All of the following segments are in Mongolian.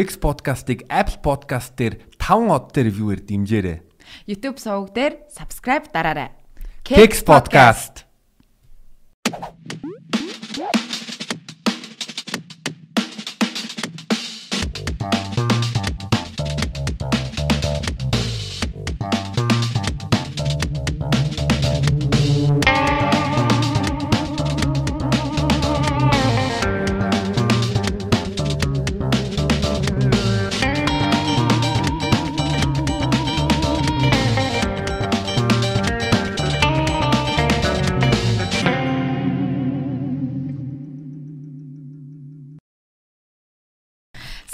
Kex podcast-ыг Apple Podcast дээр 5 од дээр viewer дэмжээрэй. YouTube суваг дээр subscribe дараарай. Kex podcast.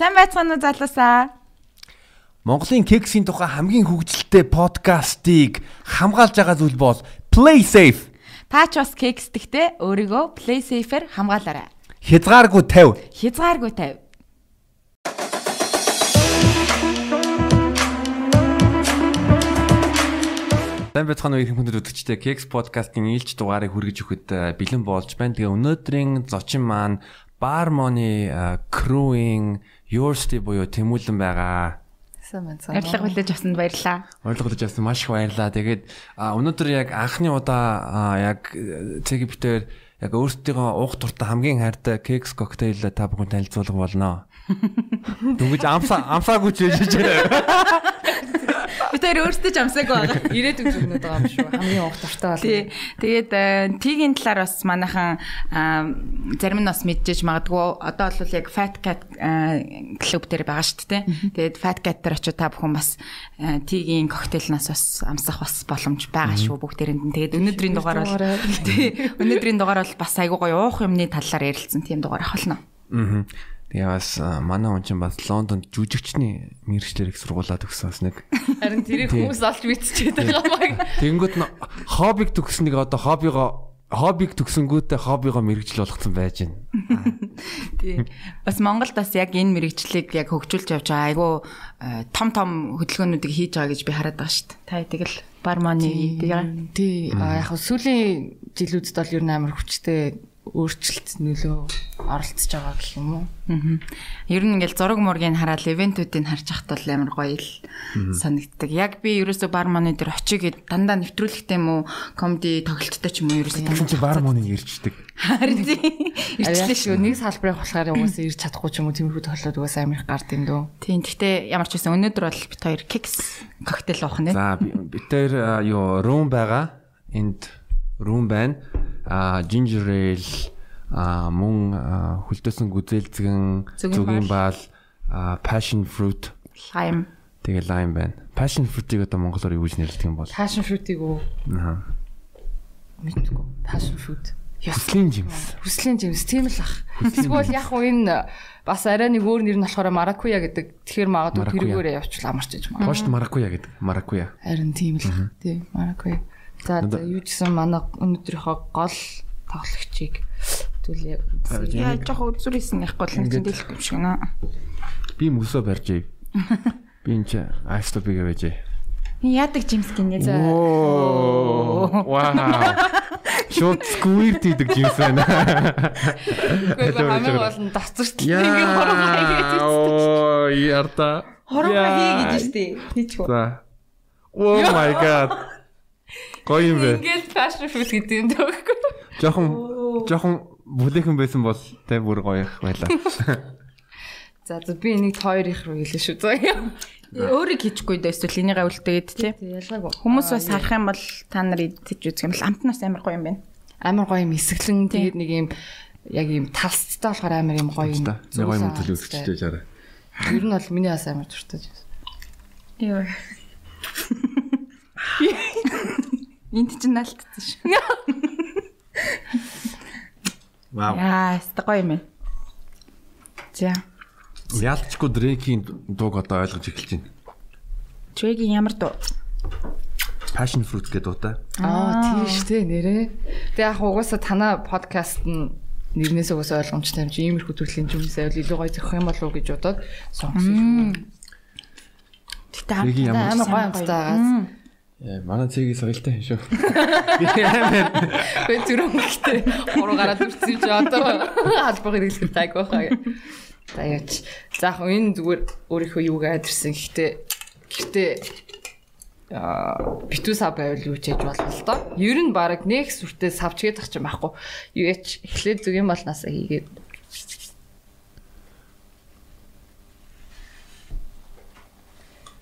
Сайн байцгаана уу залуусаа. Монголын Kex-ийн тухай хамгийн хөгжилтэй подкастыг хамгаалж байгаа зүйл бол Play Safe. Та ч бас кексдэгтэй өөрийгөө play safe-ээр хамгаалаарай. Хязгааргүй 50. Хязгааргүй тавь. Сайн байцгаана уу ирэх хүндэт үзэгчтэй Kex podcast-ийн ээлж дугаарыг хүргэж өгөхөд э, бэлэн болж байна. Тэгээ өнөөдрийн зочин маань Barmony Crewing Yours-тэй буюу тэмүүлэн байгаа. Сайн байна. Ярилцлага хүлээж авсанд баярлалаа. Орлого гэж авсан маш их баярлаа. Тэгээд өнөөдөр яг анхны удаа яг цэги битээр яг өөртөө уух туртаа хамгийн хайртай кекс коктейл та бүхэн танилцуулга болно. Дүнгийн амсаа амсаагүй ч гэж байна. Би тэр өөртөө ч амсаагүй байгаа. Ирээдүйн зүгнүүд байгаа юм шүү. Хамгийн уг дуртай бол. Тий. Тэгээд э, тигийн талаар бас манайхан аа, зарим нь бас мэдчихэж магадгүй одоо бол яг Fat Cat аа, клуб дээр байгаа шүү дээ. Тэгээд Fat Cat дээр очиж та бүхэн бас э, тигийн коктейлнаас бас амсах бас боломж байгаа шүү бүгдээрэнд нь. Тэгээд өнөөдрийн дугаар бол тий өнөөдрийн дугаар бол бас айгуу гоё уух юмны талаар ярилцсан тийм дугаар ахолно. Аа. Тэгээ бас манай хүн чинь бас Лондонд жүжигчний мэрэгчлэр их сургуулаад өгсөн бас нэг. Харин тэрийг хүмүүс олж мэдчихээд байгаа маяг. Тэнгүүд нь хоббиг төгсөн нэг одоо хоббигоо хоббиг төгсөнгүүтээ хоббигоо мэрэгжил болгоцсон байж байна. Тий. Бас Монголд бас яг энэ мэрэгчлийг яг хөгжүүлж явж байгаа айгуу э, том том хөдөлгөөнүүдийг хийж байгаа гэж би хараад байгаа шүү дээ. Та тэгэл барманы Тий. А яг сүүлийн жилүүдэд бол ер нь амар хүчтэй өөрчлөлт нөлөө оролцож байгаа гэх юм уу? Аа. Ер нь ингээл зураг мургийг хараад ивентүүдийг харж хахад бол амар гоё л санагддаг. Яг би ерөөсө бар маны дээр очиж гээд дандаа нэвтрүүлэгтэй юм уу, комеди тоглолттой ч юм уу ерөөсө Тэгсэн чи бар мууныг ирчдэг. харин. Ирчлээ шүү. Нэг салбарыг болохоор угаасаа ирж чадахгүй ч юм уу тиймэрхүү тоглоод угаасаа амар их гард юм дөө. Тийм. Гэхдээ ямар ч байсан өнөөдөр бол бит хоёр кекс коктейл уух нэ. За би- бид тэр а, юу room байгаа. Энд room байна. Ginger ale а мөн хүлдээсэн гүзээлзгэн Зүгийн баал passion fruit Лайм. тэгээ lime байна. Passion fruit-ийг одоо монголоор юу гэж нэрлэдэг юм бол? Passion fruit-ийг үү? Аа. Мэдгүй. Passion fruit. Хүслийн жимс. Хүслийн жимс тийм л ах. Эсвэл яг уу энэ бас арай нэг өөр нэр нь болохоор маракуя гэдэг. Тэгэхээр магадгүй тэрүүгээрээ явуул амарч иж магадгүй. Пошт маракуя гэдэг. Маракуя. Харин тийм л ах. Тийм маракуя. За юу ч гэсэн манай өнөөдрийнхөө гол тоглогчийг түлээ. Яа жоох үзүрсэн яахгүй л нэг Ингээд- дэлгэхгүй юм шиг наа. Би мөсөө барьж ий. Би энэ чи айстопиг авэж ий. Яадаг жимс гинэ. Оо. Вау. Шот сквирт идэг жимс байна. Гэхдээ хамгийн гол нь доцорт ингээ хороо хийгээд Оо, ярта. Хороо Яа. хий гэж штэ. Хийчихв. За. Oh my god. Гоё юм бэ. Ингээл passion fruit гэдэг юм дөөхгүй. Жохон жохон бүлэхэн байсан бол тэ бүр гоё их байлаа. За за би энийг хоёр их руу хэлээ шүү. За. Өөрийг хийчихгүй дээ эсвэл энийг авилтгээд тий. Ялгаагүй. Хүмүүс бас харах юм бол та нар идэж үзэх юм бол амтнаас амар гоё юм байна. амар гоё юм эсгэлэн тэгээд нэг юм яг юм талцтай болохоор амар юм гоё юм. Нэг гоё мэдрэл үүсчихтэй жаараа. Ер нь бол миний бас амар дуртай юм. Йоо. Энд чинь наалтсан шүү. Вау. Яа, өстой гоё юм байна. За. Яалтчгүй Дрейкийн дууг одоо ойлгож эхэлж байна. Чөгийн ямар дуу? Passion fruit гэдэг дуутай. Аа тийш те нэрээ. Тэг яг угаасаа танаа подкаст нь нэрнээс угаасаа ойлгомжтой юм чи иймэрхүү төрлийн юмсаа илүү гоё зохих юм болов уу гэж бодоод сонгосон. Чөгийн ямар Амар гоё юмтай байгаа. Яа, манай цэгийн соёлтой юм шүү. Би амар Гэ зүрх өнгөтэй хуруу гараад үрцсэн чи одоо албаг хэрэглэх тайг байхаа. За яач. За яг энэ зүгээр өөрийнхөө юуг айдэрсэн. Гэхдээ гэхдээ аа битүү сав байвал юу ч хийж болно л доо. Ер нь баг нэг сүртэй савчгээд ах юм байхгүй. Юу яач эхлээд зүг юм болнасаа хийгээд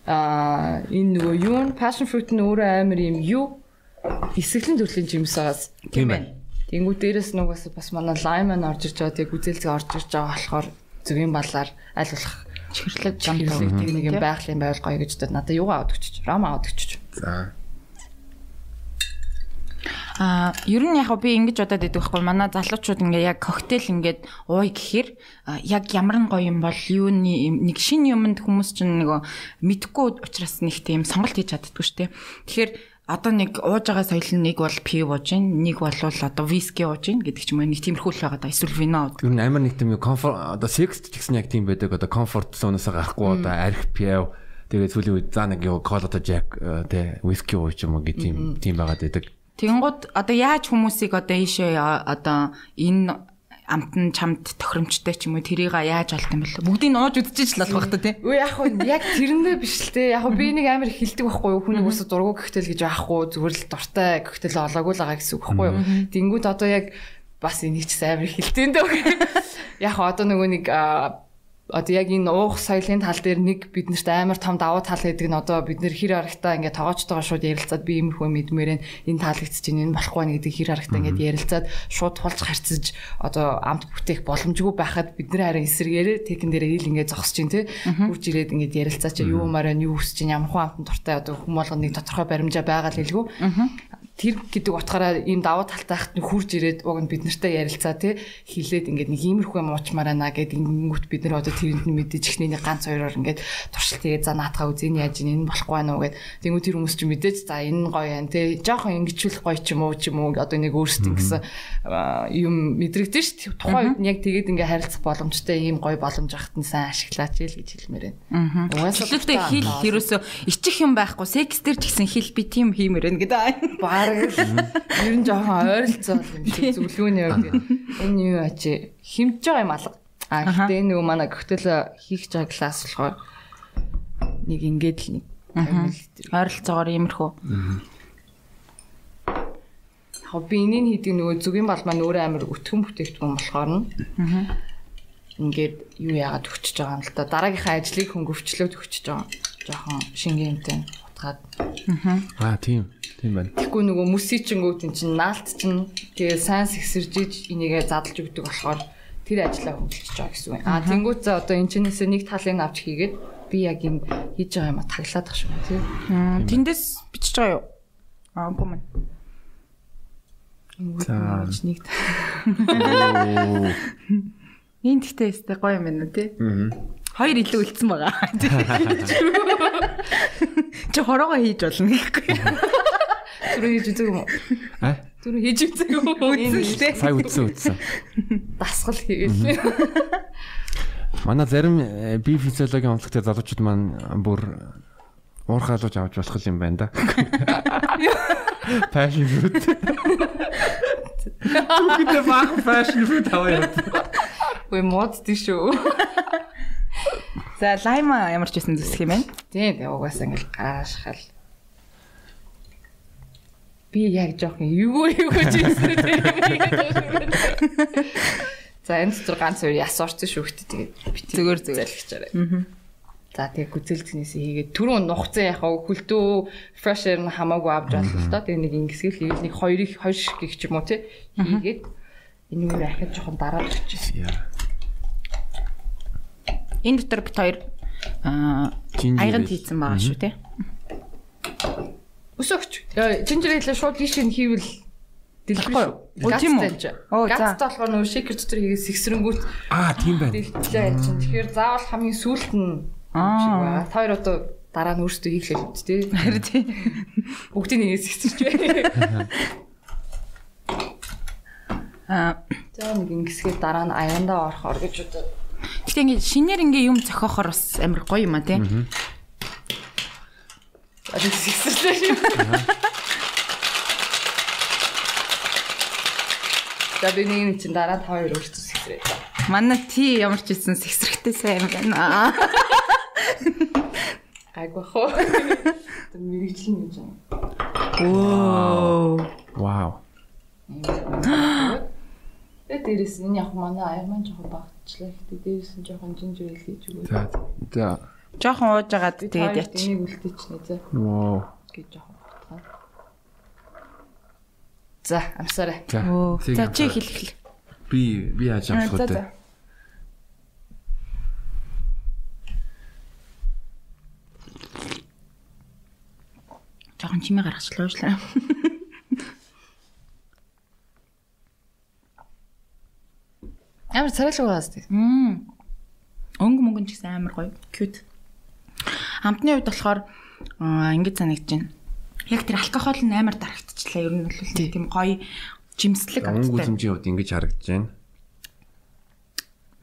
Аа энэ нөгөө юу нь passion fruit нь өөрөө амар юм юу эсэглэн төрлийн жимс байгаас Тийм байна. Тэнгүү дээрэс нугаас бас манай lime маань орж ирж байгаа. Тэг үзэлцэг орж ирж байгаа болохоор зүгийн балаар аль болох чихэрлэг зам чиглэг нэг юм байгалийн байвал гоё гэж дод надад юугаа аваад өччих. Рам аваад өччих. За. Аа, ер нь яг би ингэж бодоод байдаг байхгүй манай залуучууд ингээ яг коктейл ингээд ууй гэхээр яг ямар нь гоё юм бол юуны нэг шин юмд хүмүүс чинь нөгөө мэдхгүй учраас нэг тийм сонголт хийж чаддаггүй шүү дээ. Тэгэхээр одоо нэг ууж байгаа соёл нэг бол пив ууж гин, нэг бол одоо виски ууж гин гэдэг ч юм уу нэг тиймэрхүү л байгаа да. Эсвэл вино уудаг. Ер нь амар нэг тийм комфорт одоо секс гэсэн яг тийм байдаг. Одоо комфорт зоноос гарахгүй одоо арх пиав тэгээд сүүлийн үед за нэг юу колото жак тэ виски ууч юм уу гэх тийм тийм байгаад байдаг. Тэнгууд одоо яаж хүмүүсийг одоо ийшээ одоо энэ амтан чамд тохиромжтой ч юм уу тэрийг яаж олд юм бэл бүгдийг нь ууж үзчихэж л болох та тий. Үгүй яг хөө яг тэрэндээ биш л те. Яг би нэг амар хилдэг байхгүй юу? Хүний үсэ дургу коктейл гэж байхгүй зүгээр л дуртай коктейл олоогүй л байгаа гэсэн үг байхгүй юу? Тэнгүүд одоо яг бас энийг ч амар хилдэг дээ. Яг одоо нөгөө нэг одоо яг энэ уух соёлын тал дээр нэг биднэрт амар том давуу тал гэдэг нь одоо бид нэр хэр харагтаа ингээд тоогоочтойгоо шууд ярилцаад би иймэрхүү мэдмээрэн энэ таалагдчих чинь энэ болохгүй нэ гэдэг хэр харагтаа ингээд ярилцаад шууд тулж харьцаж одоо амт бүтээх боломжгүй байхад бид нэр харин эсэргээрээ текен дээр ил ингээд зогсож чинь те. Хурж ирээд ингээд ярилцаа чи юу мараа юу хүсэж чинь ямар хүн амтан дуртай одоо хүм болгоно нэг тодорхой баримжаа байгаа л хэлгүү тэр гэдэг утгаараа ийм давуу талтай хат хурж ирээд уг нь бид нартай ярилцаа тий хилээд ингээд нэг иймэрхүү юм уучмаар байна гэд ингэнгүүт бид нар одоо тэрэнд нь мэдээж ихний нэг ганц хоёроор ингээд туршилт тэгээд за наатаа үзэн яаж ийн энэ болохгүй байна уу? гэд. Тэнгуү тэр хүмүүс ч мэдээж за энэ гоё байна тий жоохон ингэчүүл гоё ч юм уу ч юм уу? одоо нэг өөрсдөө гэсэн юм мэдрэгдэн ш тухайн үед нь яг тэгээд ингээд харилцах боломжтой ийм гоё боломж ахт нь сайн ашиглаач л гэж хэлмээр байна. Угаасаа хил ерөөсөө ичих юм байхгүй секс дээр ч гэсэн хил би тийм хиймээр байна гэдэг. Бараг л. Ер нь жоохон ойролцоо юм шиг зөвлөгөөний үед энэ юу ачи химж байгаа юм алга. А энэ нөгөө манай коктейл хийх байгаа класс болохоор нэг ингээд л нэг 50 мл. Ойролцоогоор иймэрхүү. Яг би энийг хийдэг нөгөө зүгийн бал маань өөрөө амар өтгөн бүтээгдэхүүн болохоор нь ингээд юу яагаад өгчөж байгаа юм л та? Дараагийнхаа ажлыг хөнгөвчлөөд өгчөж байгаа. Жохон шингэнтэй утгаад Аа тийм. Тийм байна. Тэгэхгүй нөгөө мөсичингүүд эн чинь наалт чинь тэгээ сайн сэгсэржиж энийгээ задлж өгдөг болохоор тэр ажлаа хөгжиж байгаа гэсэн үг. Аа тэнгуут за одоо энэ чинээсээ нэг талыг авч хийгээд би яг энэ хийж байгаа юм а таглаад ах шүү тий. Тэндээс бичиж байгаа юу? Аа үгүй мэн. За нэг Энд гэхдээ өстэй гоё юм байна тий. Хоёр илүү үлдсэн байгаа. Чи хороогоо хийж болно гэхгүй. түрүү хийж үзэг юм уу? Аа? Түрүү хийж үзэг юм уу? Үзэлтэй. Сая үдсэн үдсэн. Дасгал хийгээл. Манай зарим э, би физиологийн онцлогтой залуучууд маань бүр уурхаалууж авч болох юм байна да. Passion fruit. Түгэдэ баг passion fruit аваад. Үгүй мод тийшүү. За лайма ямар ч байсан зүсэх юм байна. Тийм угаасаа ингээл гараашхал. Би яг жоохон эвгүй эвгүй жийсэн тийм. За энэ дотор ганц хоёр яс орсон шүү хөтэ тэгээд Зүгээр зүгээр. залхичаарай. За тэгээ гүзэлцгнээс хийгээд түрүүн нухцсан яхаа хөлтөө fresh air хамаагүй авч байна л та. Тэгээ нэг ингэсгэл хийгээл нэг хоёрыг хоёр шиг гэх ч юм уу тий. Хийгээд энэ юу ахад жоохон дараад өгчээ. Яа. Энэ дотор бит хоёр аяганд хийцэн байгаа шүү тий. Өсөгч. Ale шууд тийш нь хийвэл дэлбэр шүү. Оо, тийм үү? Оо, за. Гацтай болохоор нөгөө шейкер дотор хийгээд сэгсрэнгүүт Аа тийм байна. дэлбэлээ яаж чинь. Тэгэхээр заавал хамгийн сүүлд нь Аа. хоёр одоо дараа нь өөрсдөө хийхлээ үү тий. Харин тий. Бүгдийг нэгээ сэгсэрч бай. Аа За нэг ингэсгээ дараа нь аяндаа орохоор гэж одоо Гэтэ ингэ шинээр ингээ юм зохиохоор бас амар гоё юм а тий. одоо сэгсэрчээ шүү. За би нэг чинь дараа та хоёр өөрсдөө сэгсрээ. Манай ти ямар ч хэлсэн сэгсрэхтэй сайн байна. Гайгүй хоо. Тэр мэрэгжлийн юм жаа. Оо. Вау. Тэгээ дээрэс нь яг манай айман жоохон багчлаа. Гэтэ дээрэс нь жоохон жинжирэл хийж өгөө. За. За. Жохон уужгаад тэгээд яч. Энийг үлдээчихнэ за Вау. гэж жоохон батгаа. За, амсаарай. Оо. За чи хэл хэл. Би би яаж амсах вэ? Жохон чимээ гаргачлаа уушлаа. Амар царайлаг байгаас тий. Мм. Өнгө мөнгөн ч гэсэн амар гоё. Cute. Хамтны хувьд болохоор аа, ингэж санагдаж байна. Яг тэр алкогол нь амар дарагдчихлаа. Ер нь бол тийм гоё жимслэг Өнгө амттай. үзмжийн хувьд ингэж харагдаж байна.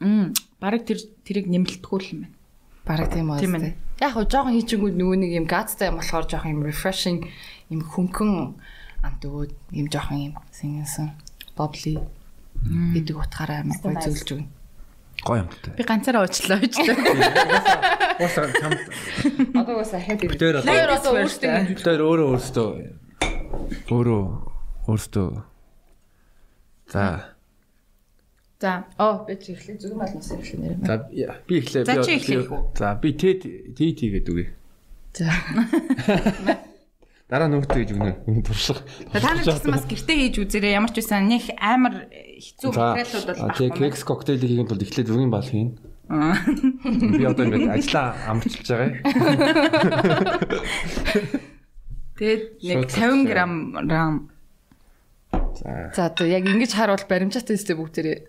Мм. Бараг тэр тэрийг нэмэлтгүй л юм байна. Бараг тийм Тийм байна. ээ. Яг хоо жоохон хийчихгүй нөгөө нэг юм газтай юм болохоор жоохон юм refreshing юм хөнгөн амт өгөөд юм жоохон юм сингэнсэн bubbly гэдэг утгаараа амар гоё зөвлөж өгнө. Гоё юмтай. Би ганцаараа уучлаа уучлаа. Уусаа чамд Одоо уусаа хэд юм. дээр Хоёр одоо өөртөө дээр өөрөө өөртөө өөрөө өөртөө За. За. Оо би чи эхлэе зүгэн малнаас эхлэе нэр. За би эхлэе. За, Би- чи эхлэх би- За би тэд тит хийгээд үгүй. За. Дараа нөгөөтэй гэж өгнө. Энэ туршлага. Та нар гэсэн бас гэртээ хийж үзээрэй. Ямар ч байсан нэг амар хэцүү материалууд бол А тий кекс коктейлийг хийх тулд эхлээд зүгийн бал хийн. Би одоо ингэ ажиллаа амжилж байгаа. Тэгээд нэг Шууд 50 г рам За. За одоо яг ингэж харуул баримжаатай өстэй бүгдээрээ.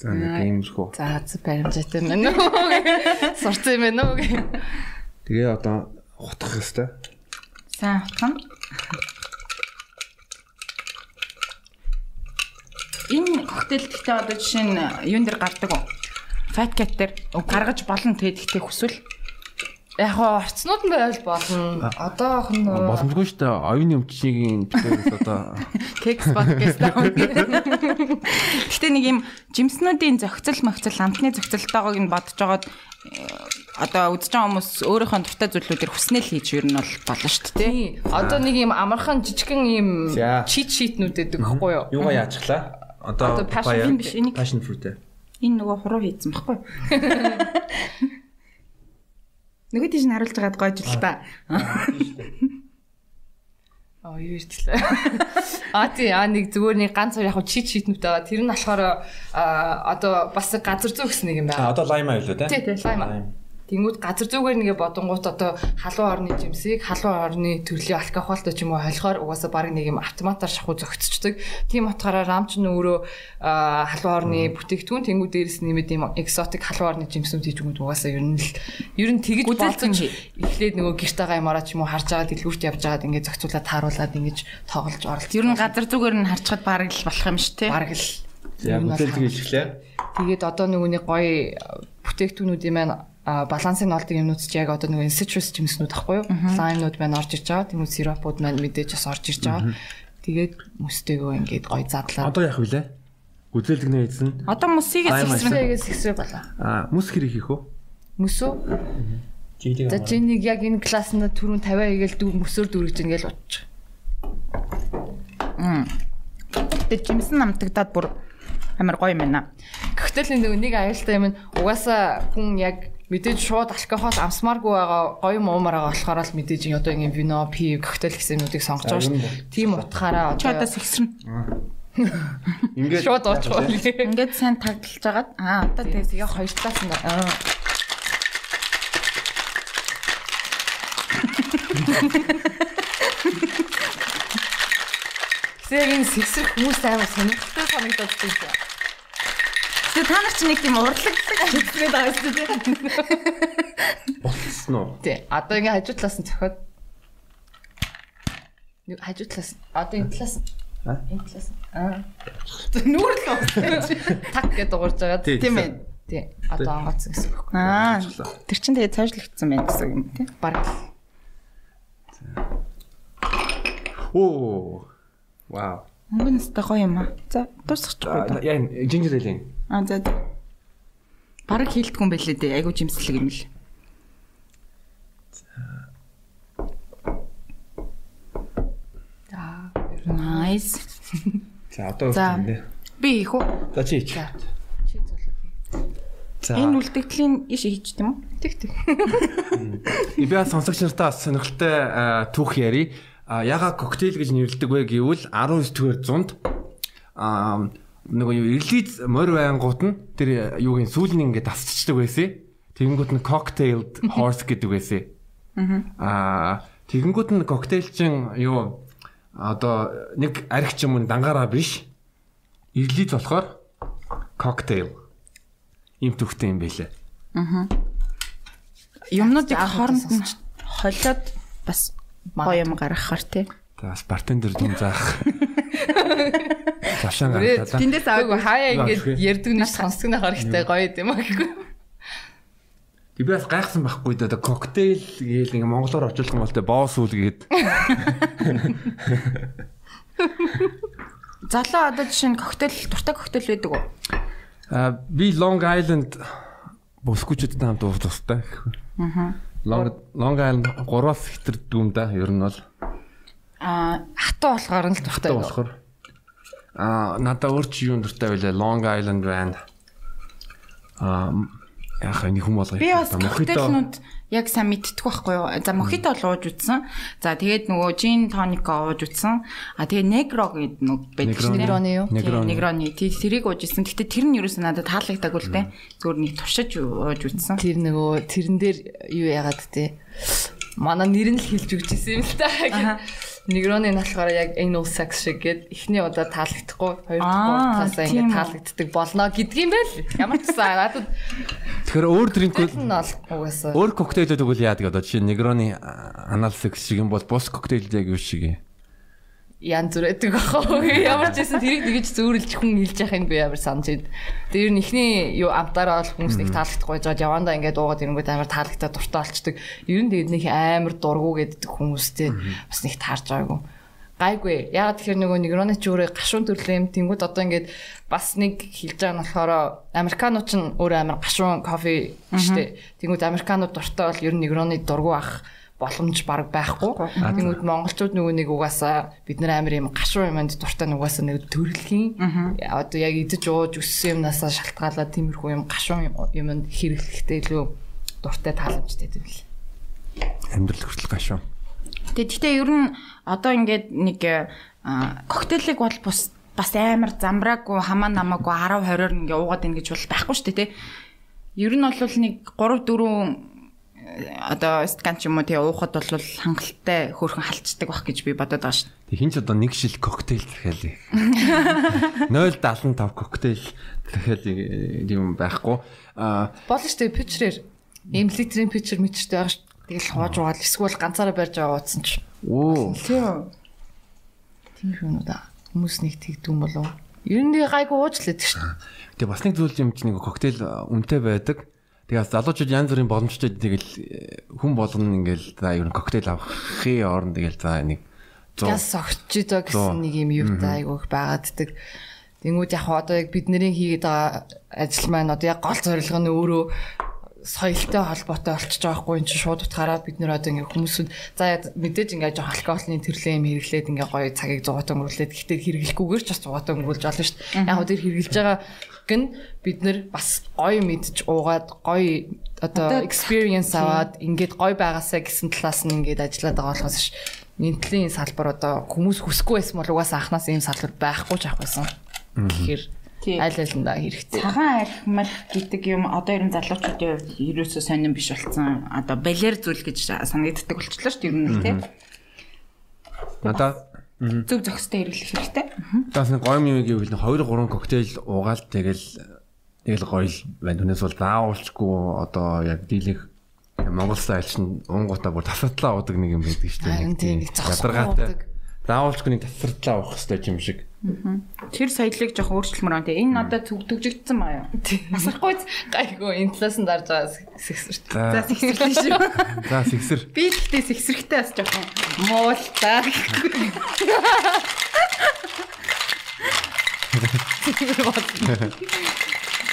За нэг. За за баримжаатай мэн үү? Сурцсан юм байна уу? Тэгээ одоо утгах хэвээр. Сайн утгана. Энэ коктейл гэхдээ одоо жишээ нь юун дээр гардаг уу? Fat cat дээр гаргаж болно тэгээд гэхдээ хүсвэл Яг орцнууд нь байвал болно. Одоох нь Боломжгүй шүү дээ. Оюуны өмчийн битээс одоо кекс podcast даа. Гэхдээ нэг юм жимснүүдийн зохицол мохицол амтны зохицолтойгоог нь бодож байгаад э, одоо үзэж байгаа хүмүүс өөрийнхөө дуртай зүйлүүдээр хүснэл хийж ер нь бол болно шүү дээ. Одоо нэг юм амархан жижигхэн юм чит шитнүүд гэдэг хэвгүй юу? юугаа яачихлаа? Одоо passion fruit биш, энийг- passion fruit ээ. Энэ нөгөө хуруу хийцэн баггүй. Нөгөө тийш нь харуулж байгаад гойж л та. Аа юу иртлээ. Аа тий аа нэг зүгээр нэг ганц хоёр яг чит шитнүүд байгаа. Тэр нь болохоор аа одоо бас газар зүй гэсэн нэг юм байна. одоо лайма юу лээ Тий, тий, лайма. Тэнгүүд газар зүйгээр нэгэ бодонгууд одоо халуун орны жимсийг халуун орны төрлийн алкогольтой ч юм уу холихоор угаасаа баг нэг юм автоматар шахуу зөгцчдөг. Тийм утгаараа рамч нь өөрөө халуун орны бүтээгдэхүүн тэнгүүд дээрээс нэмээд юм экзотик халуун орны жимсүүд хийж өгöd угаасаа ер нь л ер нь бодож хий. эхлээд нөгөө гэрт байгаа юмараа ч юм уу харж байгаа дэлгүүрт явж байгаад ингээд зохицуулаад тааруулаад ингэж тоглож оролцож. Ер нь газар зүгээр нь харчхад бараг л болох юм шүү дээ. баг л За бүтээлцгийг эхлэе. Тэгээд одоо нөгөө нэг гоё бүтээгтүүнүүд юм байна. А балансыг олдог юмнууд ч яг одоо нөгөө citrus жимснүүд ахгүй юу? Лаймнууд байна орж ирж байгаа. Тэмүүл сиропууд маань мэдээж бас орж ирж байгаа. Тэгээд мөстэйгөө ингээд гоё задлаа. Одоо яах вүлээ? Гүзээлдэг нэ эзэн. Одоо мөсийг Мөстэйгээс ихсрэг болоо. А мус хэрэг хийх үү? Мөсөө. Жийлэг За чинийг яг энэ классна түрүүн 50 хийгээл дүү мөсөөр дүүргэж ингээл утчих. тэр жимсэн намтагдаад бүр амар гоё юм байна. Гэвтэл нөгөө нэг аюултай юм нь угаасаа хүн яг мэдээж шууд алкогол амсмааргүй байгаа гоё муумаар байгаа болохоор л мэдээж одоо ингэ вино, пив, коктейл гэсэн юмнуудыг сонгож байгаа шүү дээ. Тийм утгаараа одоо одоо сэсрэн. Ингээд шууд уучих уу? Ингээд сайн тагдлж агаад аа одоо тэгээс Тэгээ хоёр талаас нь энэ сэгсрэх хүмүүс амар сонирхолтой санагдаад байна. Тэгээ та нар чи нэг тийм урлаг хэвчээд байгаа шүү дээ. болсон уу? Тий. Одоо ингээ хажуу талаас нь зөхиод Нэг хажуу талаас одоо энэ талаас нь А? энэ талаас аа. Нүүр л уу. Так гэдэг дуурж байгаа. Тий, Тийм ээ. Тий. Одоо онгоцсон гэсэн үг. Аа тэр чин тэгээ цаашлагдсан байна гэсэн юм тий. Бараг. Оо. Вау. Өнгөн өстой гоё юм аа. За дуусчих А, жоогүй. Яа, жинжер элийн. А за. Бараг хийлдэхгүй юм байлээ дээ. Айгуу жимслэг юм л. За. Nice. За одоо За. үстэ. Би хийх үү? За чи хич. Чи зөвлөе. За. Энэ үлдэгдлийн иш хийж тийм үү? Тэг тэг. Би бас сонсогч нартаа сонирхолтой түүх яри. А яга коктейл гэж нэрлэдэг вэ гэвэл 19 дэх зуунд а нөгөө юу ирлиз морь байнгут нь тэр юугийн сүүлийн ингээд тасчдаг байсан. Тэгэнгүүт нь cocktailed horse гэдэг байсан. Аа тэгэнгүүт нь коктейл чин юу одоо нэг арх юм дангаараа биш. Ирлиз болохоор cocktail им төвхтэй юм байлээ. Юмнуудыг Заах хооронд нь холиод бас гоё юм гаргахаар тий. За бас бартендер дүн заах. Завшаан гаргадаа. Тэндээс аваагүй. хаяа ингээд ярддаг нэг сонсдог нь харахтай гоё юм аа гэхгүй. Тэг би бас гайхсан байхгүй да коктейл гээл ингээ монголоор юм бол тэ боос үл гээд Залуу одоо жишээ нь коктейл, дуртай коктейл байдаг уу? а би Long Island бүсгүүчүүдтэй хамт уух тустай. Аа. Long Long Island 3-аас хитэр дүүм да ер нь бол Аа, Хатуу болохоор нь л дуртай. таа болохоор а надаа өөр чи юун дуртай байлаа Long Island байна. А яах нэг хүм болгоё. би бас коктейлнууд яг сайн мэддэг байхгүй юу? За мохито бол ууж утсан. За тэгээд нөгөө жин тонико ууж утсан. А тэгээд негро гэдэг нэг байдаг шүү дээ. Негроны юу? Негроны. Тий, тэрийг ууж ирсэн. Гэхдээ тэр нь ерөөсөө надад таалагдаагүй л дээ. Зүгээр нэг туршиж ууж утсан. Тэр нөгөө тэрэн дээр юу яагаад те манай нэр нь л хэлж өгч ирсэн юм л та. Негроны нь болохоор яг anal sex шиг гээд эхний удаа таалагдахгүй хоёр дахь Аа, удаа тийм ингээд үү. таалагддаг болно гэдгийм байл. Ямар ч сан надад Тэгэхээр өөр дринкүүд нь бол угаасаа өөр коктейлүүд өгвөл яадаг одоо жишээ нь Negroni аналсекс шиг юм бол бус коктейлд яг юу шиг юм. Янз бүр байдаг аахгүй. Ямар ч байсан тэрийг тэгэж зөөрөлж хүн хэлж яхах юм би ямар санаж байна. Тэр нь ихний юу амтаараа бол хүмүүс нэг таалагдахгүй жаад явандаа ингээд уугаад ирэнгүүт амар таалагдаа дуртай болчдөг. Ер нь тэгээд нэг амар дургу гэдэг хүмүүстэй бас нэг таарж байгаагүй. Гайгүй. Ягаад тэгэхээр нөгөө негроны ч өөрөө гашуун төрлийн юм. Тэнгүүд одоо ингээд бас нэг хэлж байгаа нь болохоор американууд ч өөрөө амар гашуун кофе штэ. Тэнгүүд американууд дуртай бол ер нь негроны дургу ах боломж баг байхгүй. Тэнгүүд монголчууд нөгөө нэг угаасаа бид нар амар юм гашуун юмд дуртай нь угаасаа нэг төрөлхийн одоо яг идэж ууж өссөн юмнасаа шалтгаалаад тиймэрхүү юм гашуун юмд хэрэглэхдээ илүү дуртай тааламжтай юм л. Амьдрал хүртэл гашуу. Тэгээд гэхдээ ер нь одоо ингээд нэг аа, коктейлийг бол бус бас амар замбраагүй хамаа намаагүй 10 20-оор ингээ уугаад ийн гэж бол байхгүй шүү дээ тий. Ер нь бол нэг 3 4 одоо скан ч юм уу тий уухад бол хангалттай хөөрхөн халцдаг байх гэж би бодоод байгаа шүү. Тэг хин ч одоо нэг шил коктейл дахиад 0.75 коктейл дахиад юм байхгүй. А Болно шүү дээ пичрээр. Ийм литрийн пичер мичертэй байгаа шүү. Тэгэл хувааж уугаад эсвэл ганцаараа барьж аваа утсан ч. оо Тийм. Юм да. Хүмүүс нэг тэгдүүм болов. Ер нь гайгүй уучлаад шүү. Тэг бас нэг зүйл юм чинь нэг коктейл а, үнэтэй байдаг. Тэгээ бас залуучууд янз бүрийн боломжтой тэгэл э, хүн болгоно ингээл за ер нь коктейл авахын оронд тэгэл за нэг 100 Газ согч Зоо. гэсэн нэг юм юутай айгүйх байгааддаг. Тэнгүүд яг одоо яг бид нарын хийгээд байгаа ажил маань одоо яг гол зорилго нь өөрөө соёлтой холбоотой болчихж байгаа хгүй эн чинь шууд утгаараа бид нэр одоо ингээ хүмүүсүүд за мэдээж ингээ жоох алкоголны төрлөө юм хэрэглээд ингээ гоё цагийг зугаатан өнгөрүүлээд гэхдээ хэрэглэхгүйгээр ч бас зугаатан өнгөрүүлж олно шүү дээ. Яг тэр хэрэглэж байгаа гэн бид нэр бас гоё мэдж уугаад гоё одоо experience аваад ингээд гоё байгаасаа гэсэн талаас нь ингээд ажиллаад байгаа болохоос ш нэмтлийн салбар одоо хүмүүс хүсэхгүй байсан бол угаасаа анханаас ийм салбар байхгүй ч авахбайсан. Тэгэхээр Тий. аль алиндаа хэрэгтэй. Цагаан арх марх гэдэг юм одоо ер нь залуучуудын хувьд ерөөсөө сонирн биш болсон. Одоо балер зүйл гэж санагддаг болчихлоо шүү дээ ер нь л тий. надаа Зөв зохистой хэрэглэх хэрэгтэй. Тас нэг гоё юм гэвэл 2 3 коктейл уугаал тэгэл тэгэл гоё л байна. Түүнээс бол заавалчгүй одоо яг дийлэх Монгол стайл чинь уунгуудаа бүр тасартлаа уудаг нэг юм байдаг шүү дээ. Тийм ядаргаатай. Заавалчгүй нэг тасартлаа уух хэрэгтэй юм шиг. Тэр соёлыг жоох өөрчлөлмөр байна тий. Энэ төг төгжигдсэн маа юу? Масархгүй гайгүй энэ талаас нь дарж байгаа сэгсэрт. За сэгсэрлээ шүү. за сэгсэр. Би тэгтээ сэгсрэхтэй бас жоохон муул та.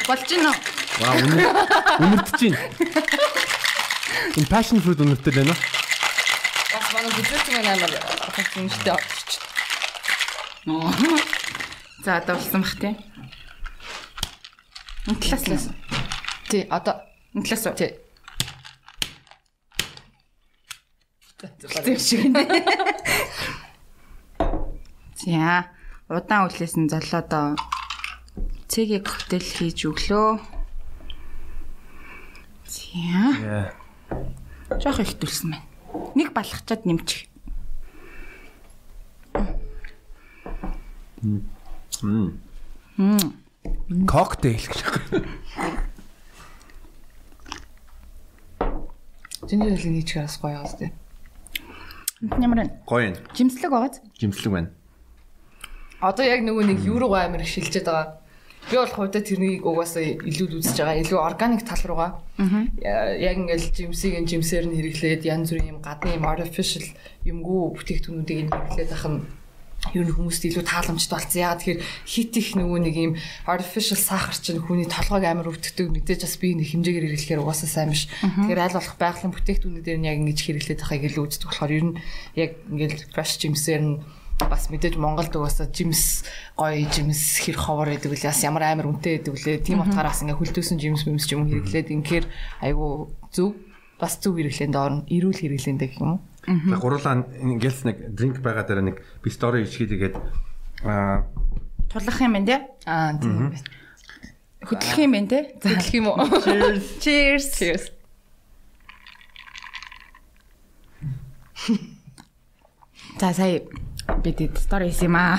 Болж гин үү? Ваа үнэр үнэрдэж байна. Энэ passion fruit үнэртэй байна уу? Бас манай бүжигч маань амар фактинжтэй орчих. За одоо болсон бах тий. Энэ талаас нь. Тий, одоо Энэ талаас уу? тий. Тэг шиг нэ. За удаан үлээсэн золоодоо цэгийг коктейл хийж өглөө. За Яа. жоох их төлсөн байна. Нэг балгачаад нэмчих. Коктейл гэж. Жинжер хэлний нэг чигээс гоё яас тий. Энд ямар вэ? Гоё юм. Жимслэг байгааз? Жимслэг байна. Одоо яг нөгөө нэг евро амар их шилжээд байгаа. Би бол хувьдаа тэрнийг угаасаа илүү үзэж байгаа. Илүү органик тал руугаа. Аа. Яг ингээл жимсийг жимсээр нь хэрэглээд янз бүрийн юм гадны юм artificial юмгүй бүтээгдэхүүнүүдийг нь хэрэглээд ах нь ер нь хүмүүст илүү тааламжтай болсон. Ягаад тэгэхээр хит их нөгөө нэг юм artificial сахар чинь хүний толгойг амар өвддөг мэдээж бас би нэг хэмжээгээр хэрэглэхээр угаасаа сайн биш. Тэгэхээр аль болох байгалийн бүтээгдэхүүнүүдээр нь яг ингэж хэрэглээд байхыг илүү үздэг болохоор ер нь яг ингээл fresh жимсээр нь бас мэдээж Монголд угаасаа жимс гоё жимс хэр ховор байдаг үлээ. Бас ямар амар үнэтэй байдаг үлээ. Тийм утгаараас ингээ хөлтөөсөн жимс юмс ч юм хэрэглээд ингээр айгу зөв бас зөв хэрэглээнд орно. Эрүүл хэрэглээнд гэх юм уу За гурлаа ингээл нэг дринк байгаа дараа нэг би стори ичгээд тэгээд аа Тулах юм байна те? аа тийм байна Хөдлөх юм байна те? За хэлэх юм уу cheers. cheers За сая бид стори хийсэн юм аа.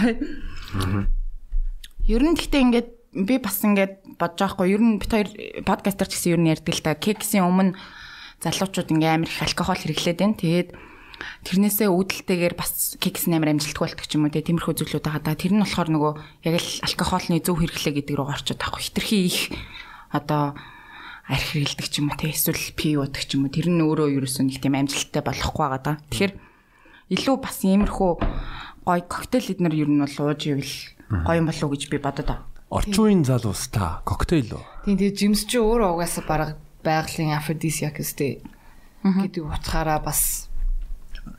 Ер нь гэхдээ ингээд би бас ингээд бодож байгаа хгүй ер нь бит хоёр подкастер ч гэсэн ер нь ярьдаг л та кексийн өмнө залуучууд ингээм амар их алкогол хэрэглээд байна. Тэгээд тэрнээсээ үүдэлтэйгээр бас кекс амар амжилттай болдог ч юм уу тиймэрхүү зүйлүүд байгаа да. Тэр нь болохоор нөгөө яг л алкоголны зөв хэрэглээ гэдэг рүү орчод байгаа. Хитрхи их одоо арх хэрэглэдэг ч юм уу те эсвэл пи уудаг ч юм уу тэр нь өөрөө ерөөсөө нэг тийм амжилттай болохгүй байгаа да. Тэгэхээр илүү бас иймэрхүү гой коктейл эднэр ер нь бол ууж ивэл гоё юм болов уу гэж би бодод байгаа. орчин үеийн залуус та коктейл үү? тийм тэгээ жимс чи өөрөө угаасаа бараг байгалийн aphrodisiac гэдэг гэдэг утгаараа бас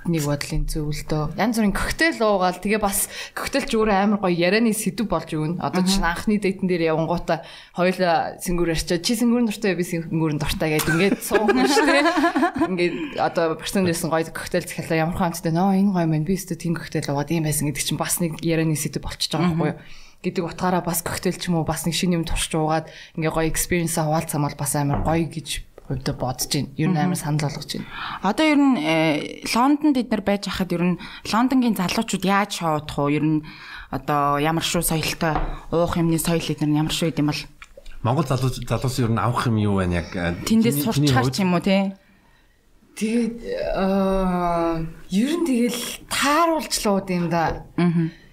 нэг бодлын зөвлөдөө. Янз бүрийн коктейл уугаал тэгээ бас коктейл ч өөрөө амар гоё ярианы сэдв болж өгнө. Одоо чинь анхны дейтэн дээр явангуудаа хоёулаа сэнгүүр ярьчаа. Чи сэнгүүрэн дуртай би сэнгүүрэн дуртай гэдэг ингээд суугна шүү дээ. Ингээд одоо персон дэсэн гоё коктейл захиалаа ямар хаанчтай нөө энэ гоё мэн би өөртөө тийм коктейл уугаад ийм байсан гэдэг чинь бас нэг ярианы сэдв болчихж байгаа байхгүй юу? гэдэг утгаараа бас коктейл ч юм уу бас нэг шинэ юм туршиж уугаад ингээ гоё экспириенсаа хуваалцсан бол бас амар гоё гэж хувьдаа бодож байна. Ер нь амар санал болгож байна. Одоо ер нь э, Лондонд эднэр байж хахад ер нь Лондонгийн залуучууд яаж шоудах уу? Ер нь одоо ямар шүү соёлтой уух юмны соёл эднэр нь ямар шүү гэдэм бол Монгол залуус залуус ер нь авах юм юу байна яг э, тэндээс хувьд? ч юм уу те? Тэгээд аа ер нь тэгэл тааруулчлууд юм да.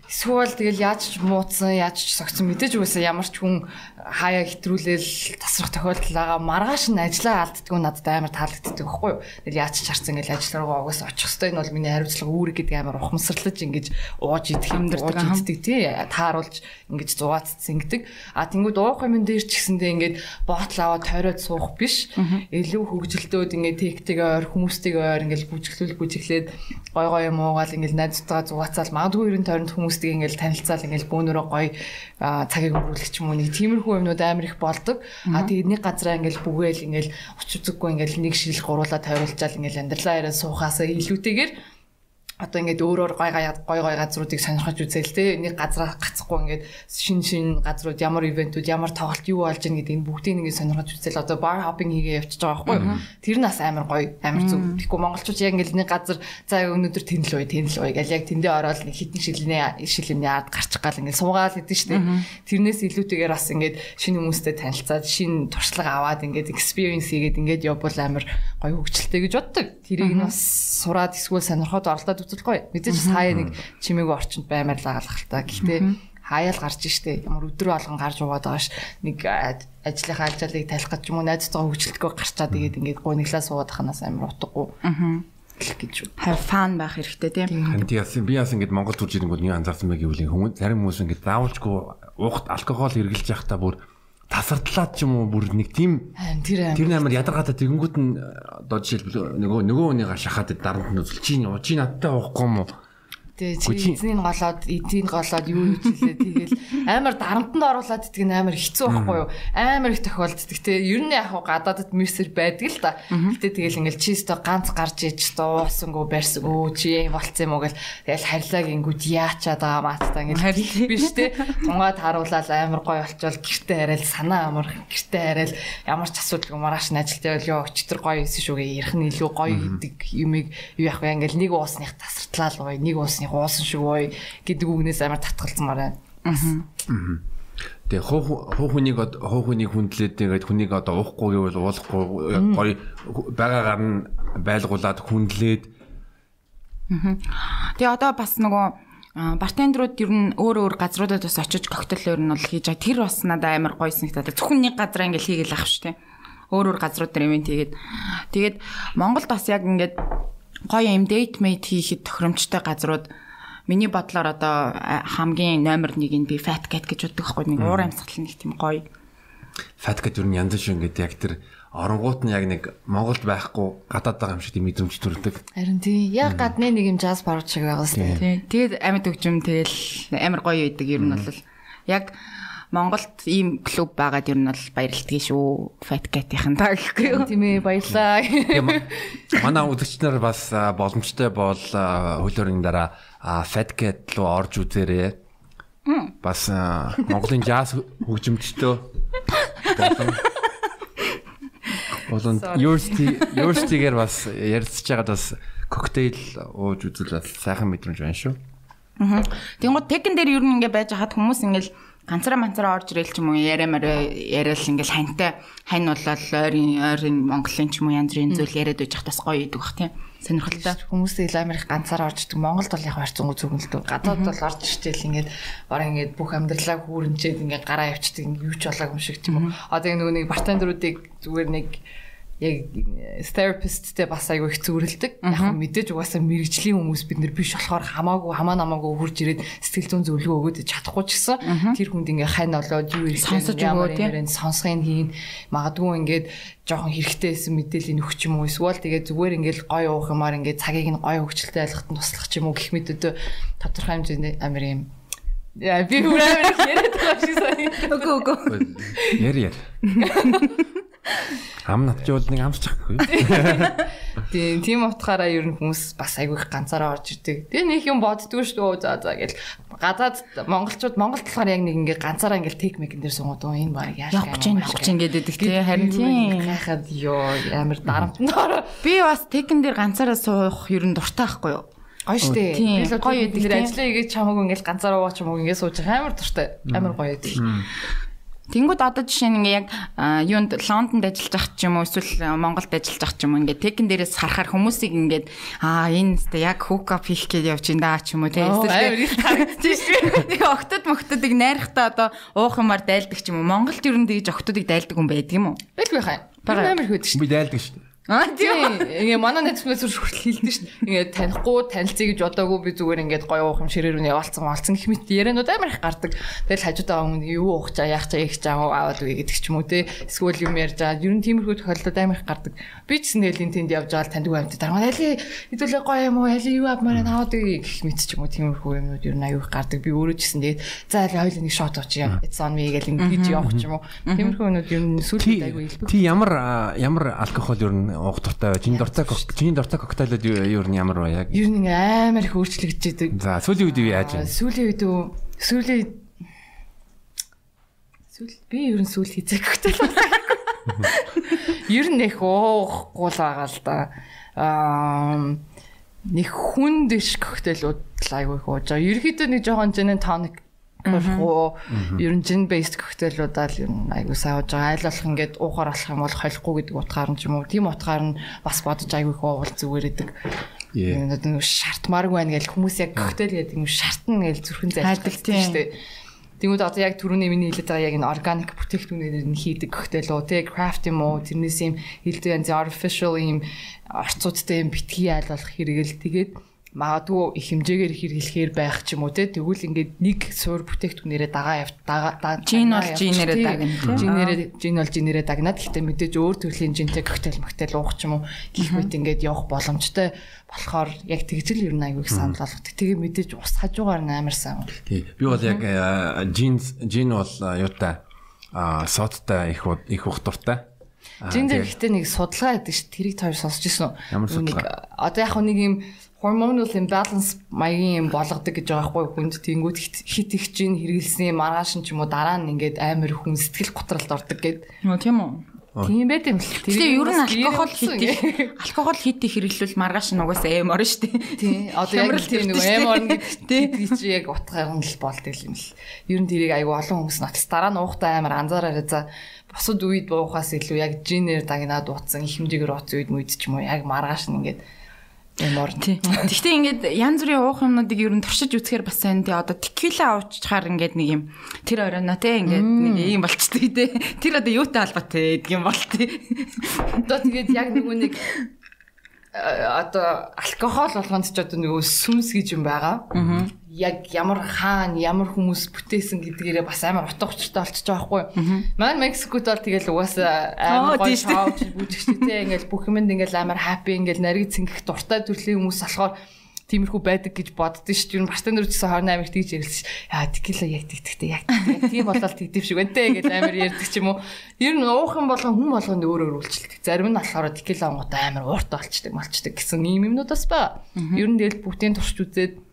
Эсвэл тэгэл яаж ч мууцсан, яаж ч согцсон мэдээж үгүйсээ ямар ч хүн хаяа хитрүүлэл тасрах тохиолдол байгаа. Маргааш нь ажиллаа алддггүй надад амар таалагддаг байхгүй юу? Тэгэл яаж ч харсан ингээл ажил руугаа угаасаа очих хэвээр энэ бол миний хариуцлага үүрэг гэдэг амар ухамсарлаж ингэж ууж идэх юм аха. иддэг тий тааруулж ингэж зугаацсан гэдэг. А тэнгууд уух юм дээр ч гэсэндээ ингээд боотл аваад тойроод суух биш. Илүү хөвгөлтөөд ингээд тэгтэйгээр хүмүүстэйгээр ингээд бүжиглүүл бүжиглээд гой гой юм уугаал ингээд найзтайгаа зугаацаал магадгүй ерэн тойронд хүмүүстэйг ингээд танилцаал ингээд бөөнөрөө гой а, цагийг өнгөрүүлэх ч юм уу нэг тиймэрхүү юмнууд амар их болдог. А тэгээд нэг газараа ингээд бүгээл ингээд уч үзэггүй ингээд нэг шил гуруулаа тойруулчаал ингээд амьдралаа яриа суухаасаа илүүтэйгээр одоо ингээд өөрөөр гой гой гой гой газруудыг сонирхож үзээл те. Нэг газараа гацхгүй ингээд шин шин газрууд ямар ивентүүд ямар тоглолт юу болж ийн гэдэг энэ бүгдийг нэг сонирхож үзээл одоо бар хоппинг хийгээ явчихж байгаа байхгүй тэр нас амар гоё амар зүг. Тэгэхгүй монголчууд яг ингээд нэг газар за өнөөдөр тэнэл уй тэнэл уй гэл. Яг тэндээ ороод нэг хитэн шилний шилний ард гарчих гал ингээд суугаал идэв штэ тэрнээс илүүтэйгээр бас ингээд шинэ хүмүүстэй танилцаад шинэ туршлага аваад ингээд experience хийгээд ингээд явбал амар гоё хөгжилтэй гэж боддог. Тэрийг нь бас сураад эсвэл сонирхоод оролдоод гоё мэдээж хаяа нэг чимээгүй орчинд баймаар л агалах л та. Гэхдээ хаяал гарч штэ. Ямар өдрөө алган гарч угаад байгаа ш. Нэг ажлынхаа алжаалыг талих гэж юм уу? Найзтайгаа хөгжилтгөө гарчаад тэгээд ингээд гуниглаа суугаад ханаас амар утгагүй. Гэж үү. Have fun байх хэрэгтэй тийм. Тий яасан би яасан ингээд Монгол төрж ирэнгүүт нэг анзаарсан байх гэвэл хүмүүс зарим хүмүүс ингээд заавалчгүй уухт алкогол хэрглэж явахдаа бүр тасардлаад ч юм уу бүр нэг тийм тэр амар ядаргаатай тэгэнгүүт нь одоо жишээлбэл нөгөө нөгөө хүнийга шахаад дарамт нь үзэл чи чи надтай уухгүй юм уу Тэгээ Үгүй чи эзнийг голоод эдийн голоод юу хийлээ тэгэл амар дарамтанд оруулаад идэх нь амар хэцүү байхгүй юу? Амар их тохиолддог те. Ер нь яг гадаадд мэрсэр байдаг л та гэтээ тэгэл ингээл чи өстө ганц гарч иж дуусангүй барьсангүй чи юм болцсон юм уу гэл. Тэгэл харьлааг ингүүд яачаад байгаа маатаа ингээл биш те. Тунгаад харуулаад амар гой болчвол гэртээ хараал санаа амар гэртээ хараал ямар ч асуудалгүй маргааш нь ажилтаа бол ёо өчтөр гоё исэн шүүгээ ярих нь илүү гоё гэдэг юмыг юу вэ? Ингээл нэг уусных тасартлаа л гоё нэг уусных уусан шүү гоё гэдэг үгнээс амар татгалзмаар байна. Тэгээ хуу хүнийг хуу хүнийг хүндлээд тэгээд хүнийг одоо уухгүй гэвэл уулахгүй гоё байгаагаар нь байлгуулад хүндлээд Тэгээ одоо бас нөгөө а, бартендерүүд ер нь өөр өөр газруудад бас очиж коктейл өөр нь бол хийж байгаа. Тэр бас надад амар гоё санагдаад. Зөвхөн нэг газар ингээл хийгээл ах шүү дээ. Өөр өөр газрууд дээр ивент хийгээд. Тэгээд Монголд бас яг ингээд гоё юм date mate хийхэд тохиромжтой газрууд миний бодлоор одоо хамгийн номер 1-ийг би fat cat гэж боддог байхгүй нэг уур амьсгал нэг тийм гоё. фат гэдэг юу янз шүү ингээд яг тэр оронгууд нь яг нэг Монголд байхгүй гадаад байгаа юм шиг тийм мэдрэмж төрдөг. Харин тий яг гадны нэг юм jazz bar шиг байгаа сте. Тий. Тэгээд амьд өгчм тэгэл амар гоё байдаг ер нь бол яг Монголд ийм клуб байгаад ер нь бол баярлагдгийг шүү. Fat Cat-ийн таа гэхгүй юу? Тийм ээ баярлаа. Манай үзэгчнэр бас а, боломжтой бол хөлөөрийн дараа Fat Cat руу орж үзээрэй. Бас Монголын jazz хөгжимчдөө болон university university-гээр бас ярилцж байгаад бас коктейл ууж үзэл бас сайхан мэдрэмж байна шүү. Тэнгууд текен дээр ер нь ингээ байж хаад хүмүүс ингээл ганцаараа манцаараа орж ирэл ч юм уу яриамаар яриад ингээл хантай хань болол ойрын ойрын Монголын ч юм уу янз бүрийн зүйл яриад байж хатас гоё идэг бах тийм сонирхолтой. Хүмүүстэй ил амар их ганцаараа орж ирдэг. Монголд бол яг л дөө. Гадаад бол орж ирчихэл ингээд баран ингээд бүх амьдралаа хүүрэнчээд ингээд гараа явчихдаг юу ч болоог юм шиг тийм үү. Одоо нөгөө нэг бартендеруудыг зүгээр нэг яг therapistтэй бас айгүй их зүрэлдэг. Яг хөө мэдээж угаасаа мэрэгжлийн хүмүүс бид нар биш болохоор хамаагүй хамаа намаагүй хурж ирээд сэтгэл зүйн зөвлөгөө өгөөд чадахгүй ч гэсэн тэр хүнд ингээ хань олоод юу Сонсож хэрэгтэй ямар өгөө, тий? юм сонсхын хийн магадгүй ингээд жоохон хэрэгтэй байсан мэдээллийн өгч юм уу эсвэл тэгээд зүгээр ингээд гой уух юмар ингээд цагийг нь гой хөвгчлөлтэй айлгахад нь туслах ч юм уу гэх мэт өдөө тодорхой хэмжээний амир юм Яа би их яриад байгаа шиг санагдав. Үгүй үгүй. Яр яр. Ам навчвал нэг амсчихгүй. Тийм тийм утгаараа ер нь хүмүүс бас айгүй их ганцаараа орж ирдэг. Тэгээ нэг юм боддгоо шүү дээ. За за гэл гадаад монголчууд Монголд болохоор яг нэг ингээ ганцаараа ингээл тек мекэн дээр суугаад оо энэ баг яаж Явах гэж явах гэж ингээд идэг тий харин тийм. гайхаад ёо амар дарамтнд ороо. Би бас текен дээр ганцаараа суух ер нь дуртай байхгүй юу? Гоё штэ. Тийм, Би л гоё дээр тийм. ажиллаа игээд чамаагүй ингээл ганцаараа ууч юм уу ингээд сууж байгаа амар дуртай. Амар гоё идэг. Тэнгүүд одоо жишээ нь ингээ яг юунд Лондонд ажиллаж ах ч юм уу эсвэл Монголд ажиллаж ах ч юм уу ингээ текен дээрээс харахаар хүмүүсийг ингээд аа энэ зү яг хук ап хийх гэж явж ин даа ч юм уу те харагдчих. Тэгээ октод моктодыг найрахтаа одоо уух юмар дайлдаг ч юм уу Монголд ер нь тэгж октодыг дайлдаг хүн байдаг юм уу? Бэлгүй хай. Бага. Амар байдаг штэ. Би дайлдаг шүү дээ. Аа Тийм. Ингээ манай найзмаас хүртэл хэлдэг шин. Ингээ танихгүй, танилцъя гэж бодоогүй би зүгээр ингээд гоё уух юм ширээр үнэ яваалцсан малцсан гэх мэт ярианууд амар их гардаг. Тэгэл хажуудаа өмнө юу уух чаа, яах чаа, их чаа аваад үе гэдэг ч юм уу те. Эсвэл юм ярьж байгаа. Ер нь тиймэрхүү тохиолдолд амар их гардаг. Би ч гэсэн нэлийн тэнд явж байгаа л таньдаг амьд дараа али хэдүүлээ гоё юм уу, али юу авмаар наваад үе гэх мэт ч юм уу тиймэрхүү юмнууд ер нь аюу их гардаг. Би өөрөө ч гэсэн тэгээд за али хоёул нэг шот очиж яа. It's on me гэл ингэж явах ч юм уу. Тиймэрхүү юмнууд ер нь сүүлд аюу илбэг. Ти ямар ямар алкогол ер нь уух дуртай вэ? Чиний дуртай чиний дуртай коктейлүүд юу- нь ямар вэ яг? Ер нь амар их өөрчлөгдөж идэг. За сүүлийн үед юу яаж вэ? Сүүлийн үед үү? Сүүлийн сүүл би ер нь сүүл хийцэг хөтөл. Ер нь их уухгүй л байгаа л да. Аа нэг хүн дэш коктейлүүд айгүй их ууж байгаа. Ерөнхийдөө нэг жоохон gin and болох ер нь gin based коктейлуудаа л ер нь айгүй сайн ууж байгаа. Айл болох ингээд уухаар болох юм бол холихгүй гэдэг утгаар нь ч юм уу. Тийм утгаар нь бас бодож айгүй их уувал зүгээр идэг. Ээ. Нэг шартмааргүй байна гэж хүмүүс яг коктейл гэдэг юм шартна гэж зүрхэн зайлшгүй тийм. шүү дээ. Тэгмүүд одоо яг түрүүний миний хэлээд байгаа яг энэ органик бүтээгдэхүүнээр нь хийдэг коктейл уу тэг крафт юм уу тэрнээс юм хилдэг янз artificial юм орцуудтай юм битгий айл болох хэрэгэл тэгээд магадгүй их хэмжээгээр хэрэглэхээр байх ч юм уу те тэгвэл ингээд нэг суур бүтээгдэхүүнээрээ дагаа яв дагаа жин бол жинээрээ дагна жинээрээ жин бол жинээрээ дагнаад гэхдээ мэдээж өөр төрлийн жинтэй коктейл моктейл уух ч юм уу гих мэт ингээд явах боломжтой болохоор яг тэгжэл ер нь аягүй их санал болгох. Тэгээ мэдээж ус хажуугаар амар сайн. Тий. Би бол яг жин жин бол юутай а содтай их их ух дуртай. Жин гэхдээ нэг судалгаа гэдэг чинь тэрийг таар сонсч ирсэн? Ямар судалгаа? Одоо яг нэг юм hormonal imbalance маягийн юм болгодог гэж байгаа хгүй хүнд тэнгүүд хит их чинь хэрэгэлсэн маргааш нь ч юм уу дараа нь ингээд амар хүн сэтгэл готролд ордог гэд. Нөө тийм үү? Тийм байт юм л. Тэгээ ер нь алкогол хит их алкогол хит их хэрэглүүл маргааш нь угаасаа эм орно шүү дээ. Тийм. Одоо яг тийм нэг эм орно гэдэг чи яг утгаар нь л болдог юм л. Ер нь тэрийг айгу олон хүмүүс натс дараа нь уухтай амар анзаараарай за бусад үед буухаас илүү яг жинээр дагнаад утсан их хэмжээгээр утсан үед мүд ч юм уу яг маргааш нь ингээд Ямар тий. Гэхдээ ингээд янз бүрийн уух юмнуудыг ер нь туршиж үзэхээр бас сайн тий. Одоо текила ууччихаар ингээд нэг юм тэр оройно тий. Ингээд нэг юм болчтой тий. Тэр одоо юутай холбоотой гэдэг юм бол тий. Одоо тэгээд яг нөгөө нэг одоо алкогол болгонд ч одоо нөгөө сүмс гэж юм байгаа. Яг ямар хаана ямар хүмүүс бүтээсэн гэдгээрээ бас амар утга учиртай болчихж байгаа байхгүй. Маань Мексикод бол тэгэл угаасаа амар гоё шоуч бүжигчтэй ингээл бүх юмд ингээл амар хаппи ингээл нариг цэнгэх дуртай төрлийн хүмүүс болохоор тиймэрхүү байдаг гэж боддөө шүү. Юу бартендер гэсэн 28 их тэгж ярилсан. Яа текила яг тэгтэгтэй яг. Тийм болол тэгдэв шиг байна те гэж амар ярьдаг ч юм уу. Ер нь уух юм болгон хүн болгонд өөр өөр үйлчлдэг. Зарим нь болохоор текила онготой амар уурт болчдөг малчдаг гэсэн ийм юмнуудаас ба. Ер нь тэгэл бүтэн турш үзээд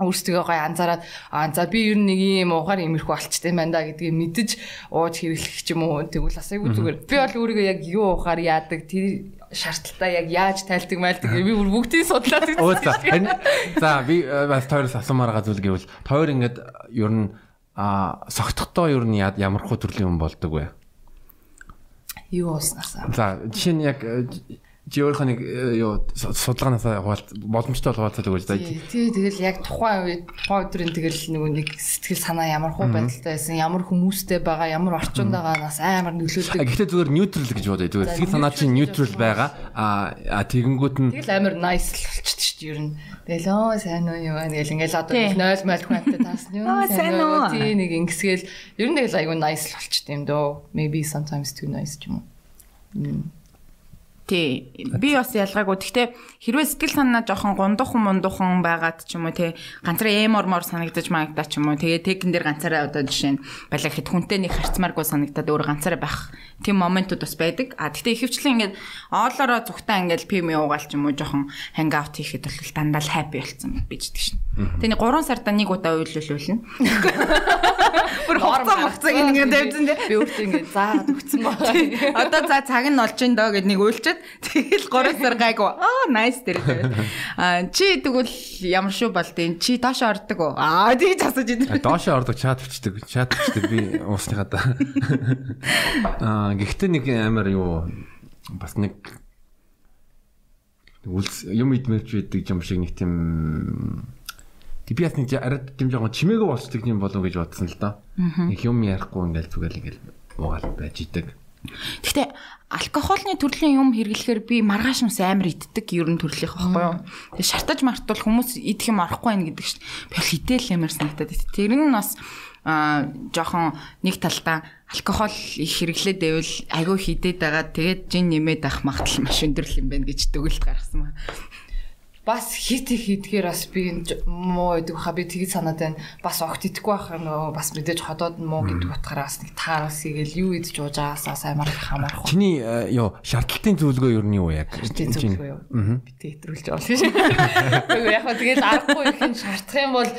өөрсдөө гой анзаараад аа за би ер нь нэг юм уухаар имерхүү болчтой юм байна да гэдгийг мэдэж ууж хэрэглэх ч юм уу тэгвэл асайгүй зүгээр. Би бол өөрийгөө яг юу уухаар яадаг тэр шаардлагатай яг яаж тайлдаг майлдаг би бүр бүгдийг судлаад үзсэн. За би э, бас тойроос асуумаар зүйл гэвэл тойр ингээд ер нь а согтохдоо ер нь ямар хуу төрлийн юм болдог вэ? Юу ууснасаа. За жишээ нь яг э, чи өөрийнхөө нэг э, юу судалгаанаас хуваалт боломжтой хуваалцаад өгөөч да. Тий, тэгэл яг тухайн үед тухайн өдрийн тэгэл нөгөө нэг сэтгэл санаа ямар хуу байдалтай байсан, ямар хүмүүстэй байгаа, ямар орчинд байгаагаас амар нөлөөлдөг. Гэхдээ зүгээр neutral гэж бодъё. Зүгээр сэтгэл санаа чинь neutral байгаа. А тэгэнгүүт нь тэгэл амар nice л болчихд шүү дээ ер нь. Тэгэл оо сайн уу юу гэл ингээл одоо 0 мал хүнтэй таас нь юу сайн уу тий нэг ингэсгээл ер нь тэгэл айгүй nice л болчихд юм дөө. Maybe sometimes too nice ч юм уу. Тий. Би бас ялгаагүй. Гэхдээ хэрвээ сэтгэл санаа жоохон гундуухан мундуухан байгаад ч юм уу тий ганцаараа эм ормор санагдаж маагдаа ч юм уу тэгээ техник дээр ганцаараа одоо жишээ нь балаг хэд хүнтэй нэг харцмааргүй санагдаад өөр ганцаараа байх тийм моментууд бас байдаг. А гэхдээ ихэвчлэн ингээд оолороо зүгтаа ингээд пим уугаал ч юм уу жоохон аут хийхэд бол дандаа л хайпи болцсон бийждэг шин. Тэгээ 3 сартаа нэг удаа уйлуулуулна. Бүр хоцоо моцоо ингээд тавьсан тий. Би өөртөө ингээд заагаад өгсөн байна. Одоо за цаг нь олж ин доо гэд нэг уйлчаад тэгэл 3 сар гайгүй. Аа nice дээр тэгээд. А чи тэгвэл ямар шүү болдیں۔ Чи доошо ордог уу? Аа тэгж асууж идэв. Доошо ордог чат бичдэг. Чат бичдэг би уусныхаа да. Аа гэхдээ нэг амар юу бас нэг юм идмэрч байдаг юм шиг нэг тийм би бас нэг ард тийм жоохон чимээгөө болцдог юм болов гэж бодсон л доо. Нэг юм ярихгүй ингээл зүгээр ингээл уугаал байж идэг. Гэхдээ алкогольны төрлийн юм хэрэглэхээр би маргааш мс амар иддэг ер нь төрлийнх байхгүй юу. Тэгээ шартаж мартвал хүмүүс идэх юм орохгүй байх гэдэг чинь би бол идэл ямар санагдаад байт. Тэр нь бас жоохон нэг талдаа алкогол их хэрэглээд байвал агүй хидээд байгаа тэгээд жин нэмээд авах магадлал маш өндөр юм байна гэж төгөлд гаргасан ба бас хит их идгээр бас би муу гэдэг хаа би тгий санаад байна. Бас огт идэхгүй байх нөгөө бас мэдээж ходоод муу гэдэг утгаараа бас нэг таараас игээл юу идэж уужаасаа амар хамаарах. Чиний ёо шаардлагын зөвлөгөө юу нь юу яг? Зөвлөгөө юу? Би байгаа юм шиг. Яг хаа тэгээд аргагүй их нь шаардах юм бол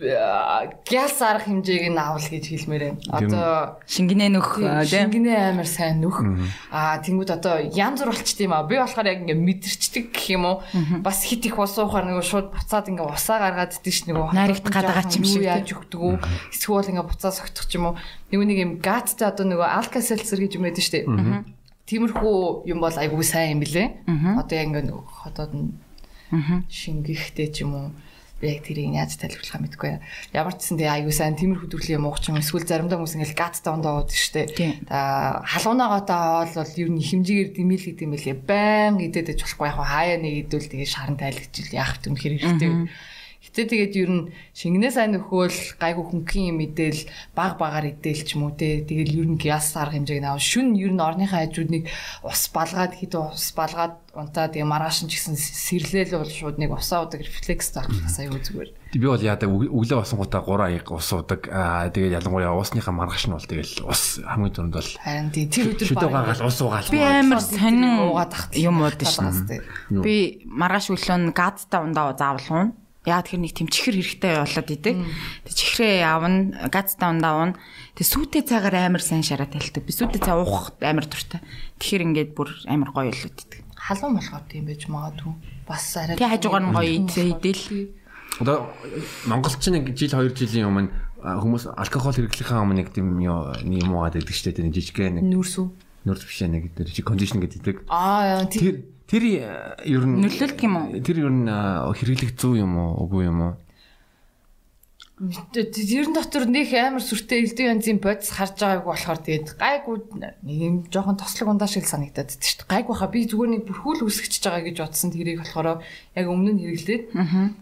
гялс арга хэмжээг нь авал гэж хэлмээр байна. Одоо шингэнэ нөх шингэнэ амар сайн нөх. Аа тэнгууд одоо янз бүр болчт юм аа. Би болохоор яг ингээ мэдэрчдэг гэх юм уу. Бас хит их ус уухаар нөгөө шууд буцаад ингээ усаа гаргаад тийш нөгөө наригт гадаага ч юм шиг яаж өгдөг үү. Эсвэл ингээ буцаа согтох ч юм уу. Нөгөө нэг юм гаттай одоо нөгөө алкасэлцэр гэж юм байдаг шүү дээ. Тиймэрхүү юм бол айгүй сайн юм билэ. Одоо яг ингээ хотоод нь шингэхтэй ч юм уу яг тэрийг яаж тайлбарлахаа мэдэхгүй. Ямар ч гэсэн тэгээ аюу сайн тиймэрхүү төрлийн юм ууч юм эсвэл заримдаа хүмүүс ингээл гаттай ондоо ууд штэ. Аа халуунаагаатай бол ер нь хэмжээгээр димэл гэдэг юм лээ. Байн идээд иж болохгүй яг хаяа нэг идвэл тэгээ шаран тайлагчил яах юм хэрэг хэрэгтэй. Гэтэ тэгээд ер нь шингэнээ сайн нөхөөл гайгүй хөнгөн юм мэдээл баг багаар идээл ч юм уу те. Тэгэл ер нь гяс арга хэмжээг наваа. Шүн ер нь орныхаа хажуудныг ус балгаад хэд ус балгаад унтаа тэгээ маргааш нь ч гэсэн сэрлээл бол шууд нэг усаа удаг рефлекс таахаас аюу зүгээр. Би бол яадаг өглөө босонгуудаа 3 аяг ус удаг. Аа тэгээд ялангуяа усныхаа маргааш нь бол тэгэл ус хамгийн түрүүнд бол харин тий тэр өдөр шүдөө гагаал ус уугаал. Би амар сонин уугаад тахт юм ууд шнэ. Би маргааш өглөө гадтай ундаа заавал уун Яа тэгэхээр нэг тийм чихэр хэрэгтэй болоод идэг. Тэг чихрээ явна, газ давндаа уун. Тэг сүйтэй цагаар амар сайн шараа тайлдаг. Би сүйтэй цаа уух амар дуртай. Тэгэхээр ингээд бүр амар гоё болоод идэг. Халуун болохоор тийм байж магадгүй. Бас арай Тэг хажуугаар нь гоё идэл. Одоо монголчин нэг жил 2 жилийн өмнө хүмүүс алкогол хэрэглэхээ өмнө нэг тийм юм уугаад байдаг шүү дээ. Нэг жижиг нэг нүүрсүү. Нүүрс биш нэг тэр кондишн гэдэг. Аа тэр Тэр ер нь нөлөөлдөг юм уу? Тэр ер нь хэрэглэх зүү юм уу, үгүй юм уу? Тэр дотор нэг амар сүртэй элдв янзын бодис харж байгааг болохоор тэгээд гайгүй нэг юм жоохон тослог ундаа шиг санагдаад байдаг шүү дээ. Гайгүй хаа би зүгээр нэг бүрхүүл үсгэж байгаа гэж бодсон тэрийг болохоор яг өмнө нь хэрэглээд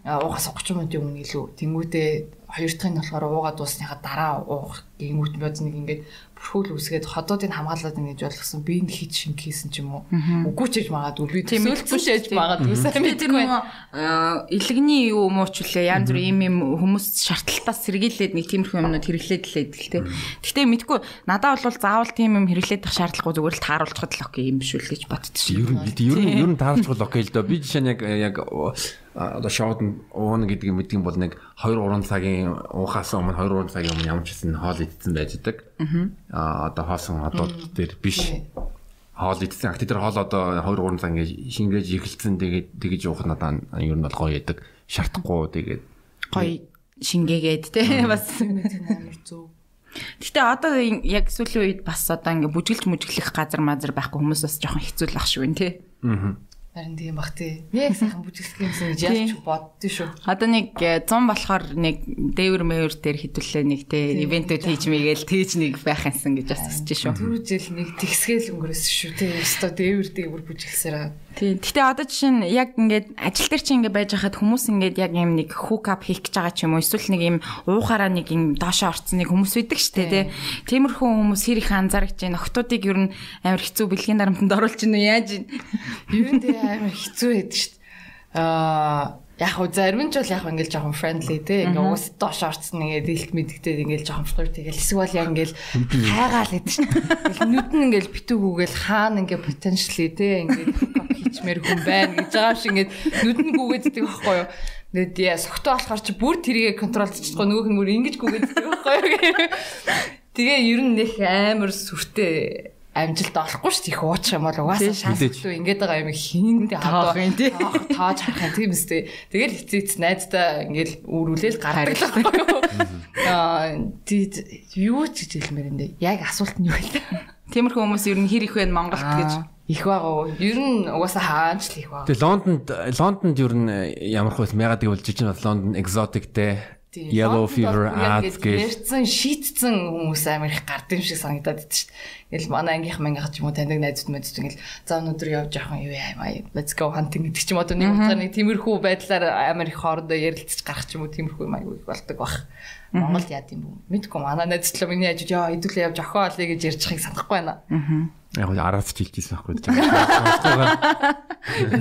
уугаас 30 минутын өмнө илүү. Тэнгүүтээ хоёр дахь нь болохоор уугаад дуусныхаа дараа уух гингүүт бодс нэг ингээд бүрхүүл үсгээд ходоодыг хамгаалаад байна гэж болгосон. Би энэ хит шинг хийсэн ч юм уу. Үгүй ч гэж магадгүй. Би төсөөлсөн шээж магадгүй. Сайн мэдгүй. Илэгний юу юм уу ч үлээ. Янз бүр ийм юм хүмүүс шаардлагатаас сэргийлээд нэг тиймэрхүү юмнууд хэрэглээд л байдаг л те. Гэхдээ мэдгүй. Надад бол заавал тийм юм хэрэглээд байх шаардлагагүй зүгээр л тааруулчихад л окей юм биш үл гэж боддоо. Ер нь ер нь ер нь тааруулчихвал окей л доо. Би жишээ нь яг яг одоо шоуд уун гэдэг юм мэдгэн бол нэг 2 3 цагийн уухаас өмнө 2 3 цагийн өмнө ямар ч хэсэн хоол идсэн байждаг. Аа одоо хоосон одууд дээр биш. Хоол идсэн. Акт дээр хоол одоо 2 3 цаг ингээд шингээж эхэлсэн тэгээд тэгэж уух надаа ер нь бол гоё ядаг. Шартахгүй тэгээд гоё шингээгээд те бас амар зөв. Гэтэ одоо яг сүүлийн үед бас одоо ингээ бүжиглж мүжиглэх газар мазар байхгүй хүмүүс бас жоохон хэцүү л ах шүү нэ те. Аа Харин тийм бах тий. Нэг сайхан бүжиглэх юмсан гэж яаж ч боддөө шүү. Одоо нэг 100 болохоор нэг дээвэр мэвэр дээр хідүүлээ нэг те ивентүүд хийж мэгээл тэгж нэг байх юмсан гэж бас хэлж шүү. Түрүү жил нэг тэгсгээл өнгөрөөсөн шүү тий. Өстой дээвэр дээвэр бүжиглсараа. Тийм. Гэтэ одоо жишээ нь яг ингээд ажил дээр чи ингээд байж хахад хүмүүс ингээд яг юм нэг хук ап хийх гэж байгаа ч юм уу эсвэл нэг юм уухаараа нэг юм доошоо орцсон нэг хүмүүс идэг штэ тий. Тиймэрхүү хүмүүс хэр их анзаарч байна. Охтуудыг ер нь амар хэцүү бэлгийн дарамтанд оруулж гинүү яаж юм. Ер нь тий амар хэцүү байдаг штэ. Аа яг хөө зарим нь ч бол яг ингээл жоохон friendly те ингээ уус доош орцсон ингээ дийлт мэдгдээд ингээл жоохон flirt тэгэл эсвэл яг ингээл хайгаал гэдэг чинь нүд нь ингээл битүүгүүгээл хаана ингээ potentially те ингээ хийчмээр хүн байна гэж байгаа шиг ингээ нүд нь гүгээддэг байхгүй юу? Тэгээд яа согтоо болохоор чи бүр тэрийгэ контролж чадахгүй нөгөөх нь бүр ингэж гүгээддэг байхгүй юу? Тэгээ ер нь нэх амар сүртэй амжилт олохгүй шүү дээ. Их уучих юм бол угаасаа шаардлагагүй ингээд байгаа юм юм тий. тааж харах юм тийм үстэй. Тэгэл хэцээц найздаа ингээд үүрүүлээл гардаг аа тий юу ч гэж хэлмээр энэ яг асуулт нь юу вэ тиймэрхүү хүмүүс ер нь хэр их вэ Монголд гэж их байгаа. Ер нь угаасаа хаач л их байгаа. Тэгээ Лондонд Лондонд ер нь ямар хөөс мягаад гэвэл жижиг Лондон экзотиктэй Yellow fever ads гэж ярьсан шийтцэн хүмүүс амар их гард юм шиг санагдаад идэв шүү дээ. Ингээл манай ангийнх мангийнх ч юм уу таньдаг найзууд мэдж ингээл за өнөөдөр явж яахан юу яа let's go hunting гэдэг ч юм одоо нэг утгаар нэг тиймэрхүү байдлаар амар их хоорондоо ярилцаж гарах ч юм уу тиймэрхүү юм аягүй болдог бах. Монголд яа гэм бэ? Мэдгүй манай найзлаа миний ажид яа хэдүүлээ явж охоо олё гэж ярьж байгааг санахгүй байна. Аа Яг нь араас ч хэлчихсэн байхгүй.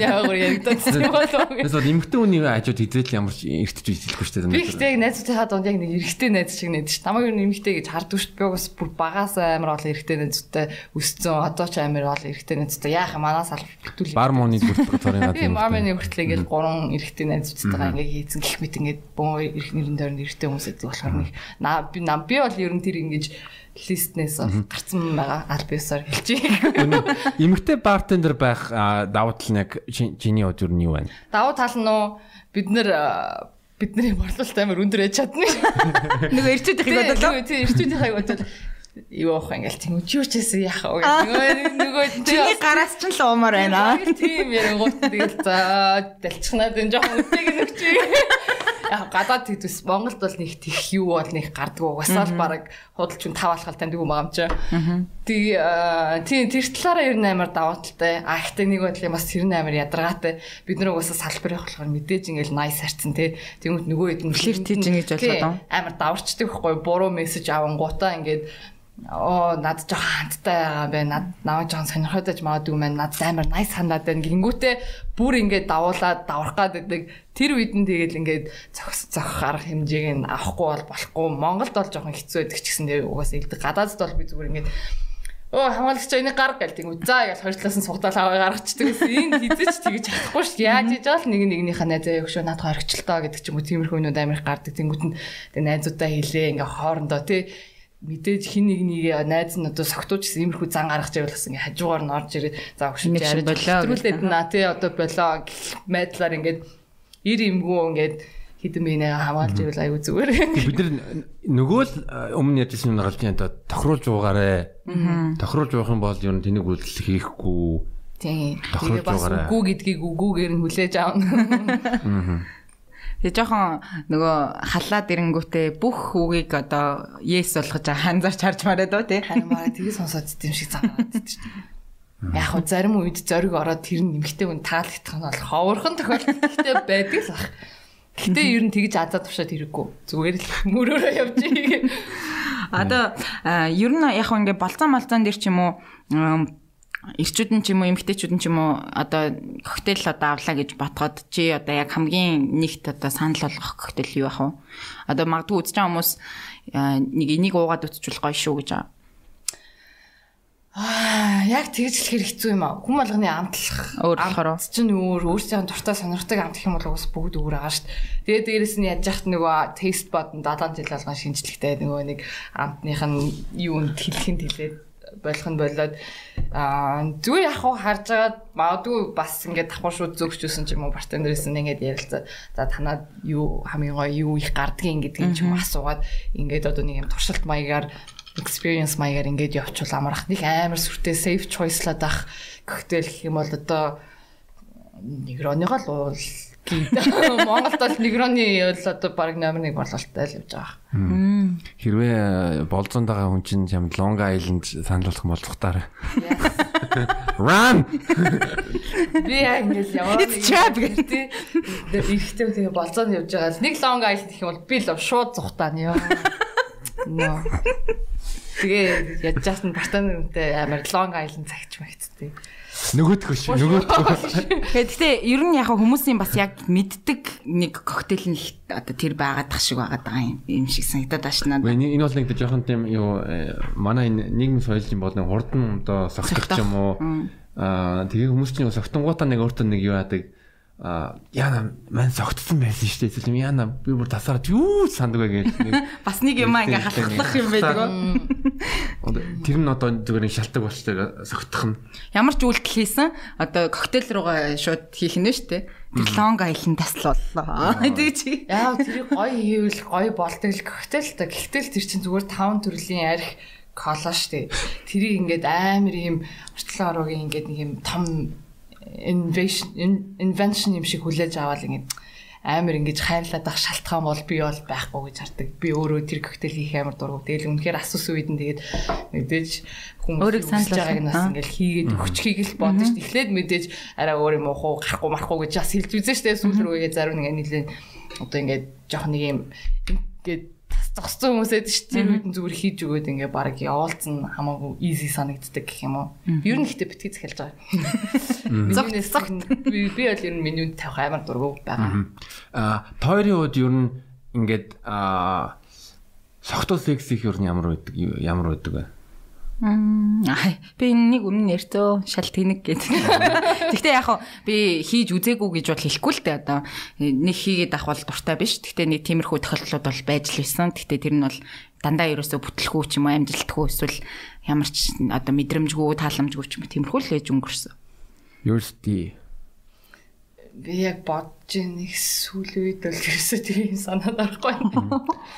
Яг гоо яригдсан юм болов. Эсвэл эмгтэн хүний хажууд хизээл ямар ч эртэж хэлэхгүй шүү дээ. Би ихтэй найзуудынхаа дунд яг нэг эрэгтэй найз шиг найз шүү. Намайг юу эмгтэй гэж харддаг шүү. Би бас бүр багаас амар олон эрэгтэй найзуудтай өссөн. Одоо ч амар олон эрэгтэй найзуудтай яах юм манаас аль битүүл. Бар мууны бүртгэх цорын гадна. Тийм мамын хүртэл ингээл гурван эрэгтэй найзуудтайгаа ингээ хийцэн гэх мэт ингээд бөө эрэх нэрэн дээр эрэгтэй хүмүүс байдаг болохоор нэг би нам би бол ер нь тэр ингэж листнээс гарцсан байгаа альбиусаар хэлчихье. Эмэгтэй бартендер байх давуу тал нь яг чиний хувьд юу нь юу байна? Давуу тал нь бид нэр бидний борлуулалт амар өндөр ээж чадна. Нөгөө ирчүүдийн бодлоо. Тийм ирчүүдийн бодлоо юу авах ингээл тийм юу ч гэсэн яах вэ нөгөө нөгөө чиний гараас ч л уумаар байна. Тийм ярингуут тэгэл за далчихнаад энэ жоохон үтэйг нөгч. Яг гадаад тэгдэс Монголд бол нэг тех юу бол нэг гардггүй угаасаа л баг худалч хүн тав алхал танд юм байгаа юм чи. Тэг тийм тэр талаараа ер нь амар даваа талтай. А ихтэй нэг бодлын бас тэр нь амар ядаргаатай. Бид нар угаасаа салбар явах болохоор мэдээж ингээл найс харцсан те. Тэгмэд нөгөө хэд нь флирт хийж ингэж болоод амар даварчдаг байхгүй буруу мессеж авангуудаа ингээд оо над жоо хандтай байгаа бай над наваа жоо сонирхоод магадгүй маань над амар nice хандаад байна гингүүтээ бүр ингээд давуулаад даврах гад байдаг тэр үед нь тэгэл ингээд зохис зохих арга хэмжээг нь авахгүй бол болохгүй Монголд бол жоохон хэцүү байдаг ч гэсэн тэгээ угаасаа илдэг гадаадд бол би зүгээр ингээд Оо хамгаалагч энийг гарга гэл тийм үү. За ял хоёр талаас нь сугдаал аваа гаргачихдаг гэсэн. Энэ хизэж тэгж чадахгүй шүү. Яаж хийж байгаа л нэг нэгнийхээ найзаа өгшөө над хоригчлаа гэдэг ч юм уу. Тиймэрхүү нүуд амирх гардаг. Тэнгүүт нь тэгээ найзуудаа хэлээ ингээ хоорондоо тий мэдээж хин нэг нэг найз нь одоо согтууч гэсэн иймэрхүү зан гаргаж байвал бас ингээ хажуугаар нь орж ирээд за өгшөж яриад болоо наа тий одоо болоо байдлаар ингээд ир имгүү ингээд хідэн бинээ хамгаалж ивэл аюу зүгээр. Бид нар нөгөө л өмнө ярьжсэн юм галж одоо тохируулж уугаарэ. Тохируулж уух юм бол ер нь тэнийг үйлдэл хийхгүй. Тийм. Тэгээ бас үгүй гэдгийг үгүйгээр нь хүлээж аавна. Тэгээ жоохон нөгөө халаад ирэнгүүтээ бүх үгийг одоо yes болгож ханзарч харж мараад оо тий. Харин маа тгий сонсоод тийм шиг санаад тийм. Яг хөө зарим үед зориг ороод тэр нь нэмхтэй хүн таалагдах нь бол ховорхон тохиолдолтой байдаг л баг. Гэтэ ер нь тэгж азаад тушаад хэрэггүй. Зүгээр л мөрөөрөө явж ийг. Одоо ер нь яг ингээ болцсон малцаан дээр ч юм уу эрчүүд нь ч юм уу эмгтээчүүд нь ч юм уу одоо коктейл одоо авлаа гэж батгаад чи одоо яг хамгийн нэгт одоо санал болгох коктейл юу ах вэ? Одоо магадгүй үзэж байгаа хүмүүс нэг энийг уугаад үтчихвэл гоё шүү гэж байгаа. Аа яг тэгж хэлэхэр хэцүү юм аа. Хүн болгоны амтлах өөр болохоор чинь өөр өөрсдийн дуртай сонирхдаг амт гэх юм бол бас бүгд өөр шүү дээ. Тэгээд дээрэс нь яаж яхад нөгөө тест бод нь 7 жил болгон шинжлэхтэй нөгөө нэг амтных нь юунд хэлэхэд хэлээд болох нь болоод аа зүгээр яг хуу харж агаад магадгүй бас ингээд давхар шууд зөөгчүүлсэн ч юм уу бартендерээс нь ингээд ярилцаа. За танаад юу хамгийн гоё юу их гардгийн гэдэг ч юм асуугаад ингээд одоо нэг юм туршилт маягаар experience маягаар ингээд явуучвал амарх нэг амар сүртэй safe choice-лаад ах. Коктейл гэх юм бол одоо негроныгоо л уул Монголд бол негроны бол одоо баг номер 1 бололттой л явж байгаа. Хэрвээ болзонд байгаа хүн чинь юм Long Island санал болгох бол тухтаарай. Run. Би ингэж яваа trap гэдэг. Ирэхтэй тэгээ болзоонд явж байгаа л нэг Long Island гэх юм бол би л шууд зухтаа нь ёо. Ноо. Тэгээ яаж жаасан бартантай амар Long Island цагч магтдээ. Нөгөөдгөө шүү. Нөгөөдгөө. Гэхдээ ер нь яг хүмүүсийн бас яг мэддэг нэг коктейл нь одоо тэр байгаад тах шиг байгаад байгаа юм шиг санагдаад байна. Энэ бол нэг жоохон тийм юу манай энэ нийгмийн соёлын бол нэг хурдан одоо согтох юм уу? Аа тэгээ хүмүүс чинь согтонгуудаа нэг өөртөө нэг юу яадаг а яна мань согтсон байсан шүү дээ. Эсвэл яна би бүр тасараад юу санддаг вэ гэж нэг бас нэг юм ингээ халахлах юм байдаг. Тэр нь одоо зүгээр нэг шалтгаан болчтой согтох нь. Ямар ч үйлдэл хийсэн одоо коктейл руугаа шууд хийх нь шүү дээ. Тэр лонг айлын таслууллаа. Тэг чи. Яа тэр гоё хийвэл гоё болдог л коктейл та. Гэхдээ тэр чинь зүгээр таван төрлийн арх кола шүү дээ. Тэрийг ингээд амар юм орчлон ороогийн ингээд нэг юм том invention юм шиг хүлээж аваад ингэ амар ингэж хайрлаад ах шалтгаан бол би бол байхгүй гэж хардаг. Би өөрөө тэр коктейл хийх амар дургу. Тэгэл үнэхээр асуусан үед нь тэгээд мэдээж хүмүүс өөрийг санал байгааг нь бас ингээл хийгээд өгчихгийг л бодож ш. Эхлээд мэдээж арай өөр юм уу гарахгүй марахгүй гэж бас хэлж үзэн штэ сүүл рүүгээ зарим нэг нэлээ одоо ингээд жоох нэг юм ингээд зогссон хүмүүс эд ш тэр үед нь зүгээр хийж өгөөд ингээ баг явуулсан хамаагүй easy санагддаг гэх юм уу. Ер нь ихтэй битгий захиалж байгаа. Зогт зогт би би бол ер нь менюд тавих амар дургу байгаа. Аа тойрын үед ер нь ингээд аа согтуу секс их ер нь ямар байдаг ямар байдаг вэ? Аа би нэг өмнө ярьтөө шал тэнэг гэдэг. Гэхдээ яг хаа би хийж үзээгүй гэж бол хэлэхгүй л дээ одоо нэг хийгээд ах бол дуртай биш. Гэхдээ нэг тиймэрхүү тохиолдлууд бол байж л байсан. Гэхдээ тэр нь бол дандаа ерөөсөө бүтлэхгүй ч юм уу амжилтгүй эсвэл ямар ч одоо мэдрэмжгүй тааламжгүй ч юм уу тиймэрхүү л ээж өнгөрсөн. Ерөөсдий би яг бодож нэг сүүл үед бол ерөөсөө тийм санаад орохгүй.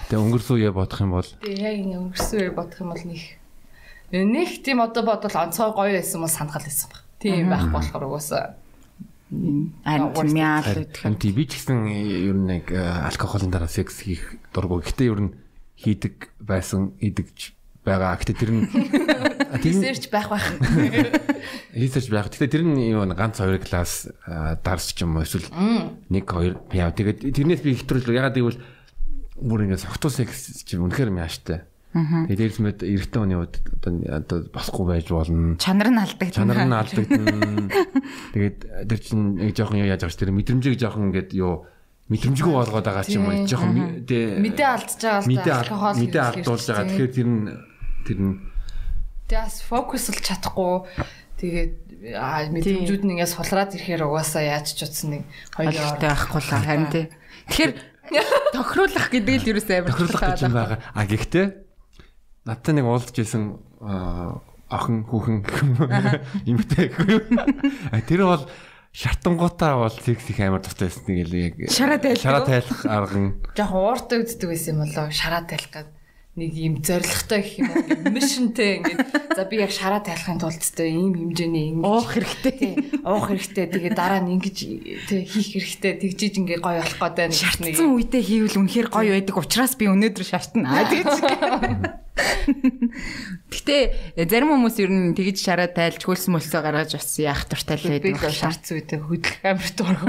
Тэгээ өнгөрсөн үе бодох юм бол Тэгээ яг ингэ өнгөрсөн үе бодох юм бол нэг Нэг тийм одоо бодвол онцгой гоё байсан мó санахал байсан баг. Тийм байх болохоор угаасаа Антмял Харин тийм би ч гэсэн ер нь яг э, алкоголын дараа секс хийх дурггүй. Гэтэ ер нь хийдэг байсан, идэгч байгаа. Гэтэ тэр нь Research байх байх. хийсэж байх. Гэтэ тэр нь юу ганц хоёр класс э, дарс ч юм уу эсвэл нэг хоёр яа. Тэгээд тэрнээс би хэтрүүл ягаад гэвэл бүр ингэ согтуу секс чи үнэхээр мяаштай. Тэгээд дээрс мэд эрэгтэй хүний хувьд одоо одоо босхгүй байж болно. чанар нь алдагдана. чанар нь алдагдана. Тэгээд тэр чинь нэг жоохон юу яаж байгаа ч тэр мэдрэмжийг жоохон ингээд юу мэдрэмжгүй болгоод байгаа ч юм уу жоохон тэ Мэдээ алдчихж байгаа л алкогол мэдээ алдуулж байгаа. Тэгэхээр тэр нь тэр нь Тэгээс фокуслж чадахгүй тэгээд аа мэдрэмжүүд нь ингээс сулраад ирэхээр угаасаа яаж ч утсан нэг хоёр Ойлголттой байхгүй л харин тий. Тэгэхээр тохируулах гэдэг л ерөөсөө амар тохирлох гэж байгаа. А гэхдээ надтай нэг уулзж исэн охин хүүхэн эмэгтэй гэхгүй юу. А тэр бол шатангуудаа бол секс их амар дуртай байсан. Нэг л яг Шараа тайлах шараа тайлах арга нь жоох ууртай үздэг байсан юм болоо. Шараа тайлах гээд нэг юм зоригтой гэх юм уу? Ингээд мишнтэй ингээд. За би яг шараа тайлахын тулд тэ ийм хэмжээний ингэж уух хэрэгтэй. тий уух хэрэгтэй. Тэгээ дараа нь ингэж тий хийх хэрэгтэй. Тэгжиж ингээ гоё болох гээд байна. Гэж нэг Шаардсан үедээ хийвэл үнэхээр гоё байдаг. Учраас би өнөөдөр шаартна. Аа тэгэж. Гэтэ зарим хүмүүс ер нь тэгж шараа тайлж хөлс мөлсөө гаргаж бас яах туртай л би байдаг. л шаарц үедээ хөдөлгөх амар дург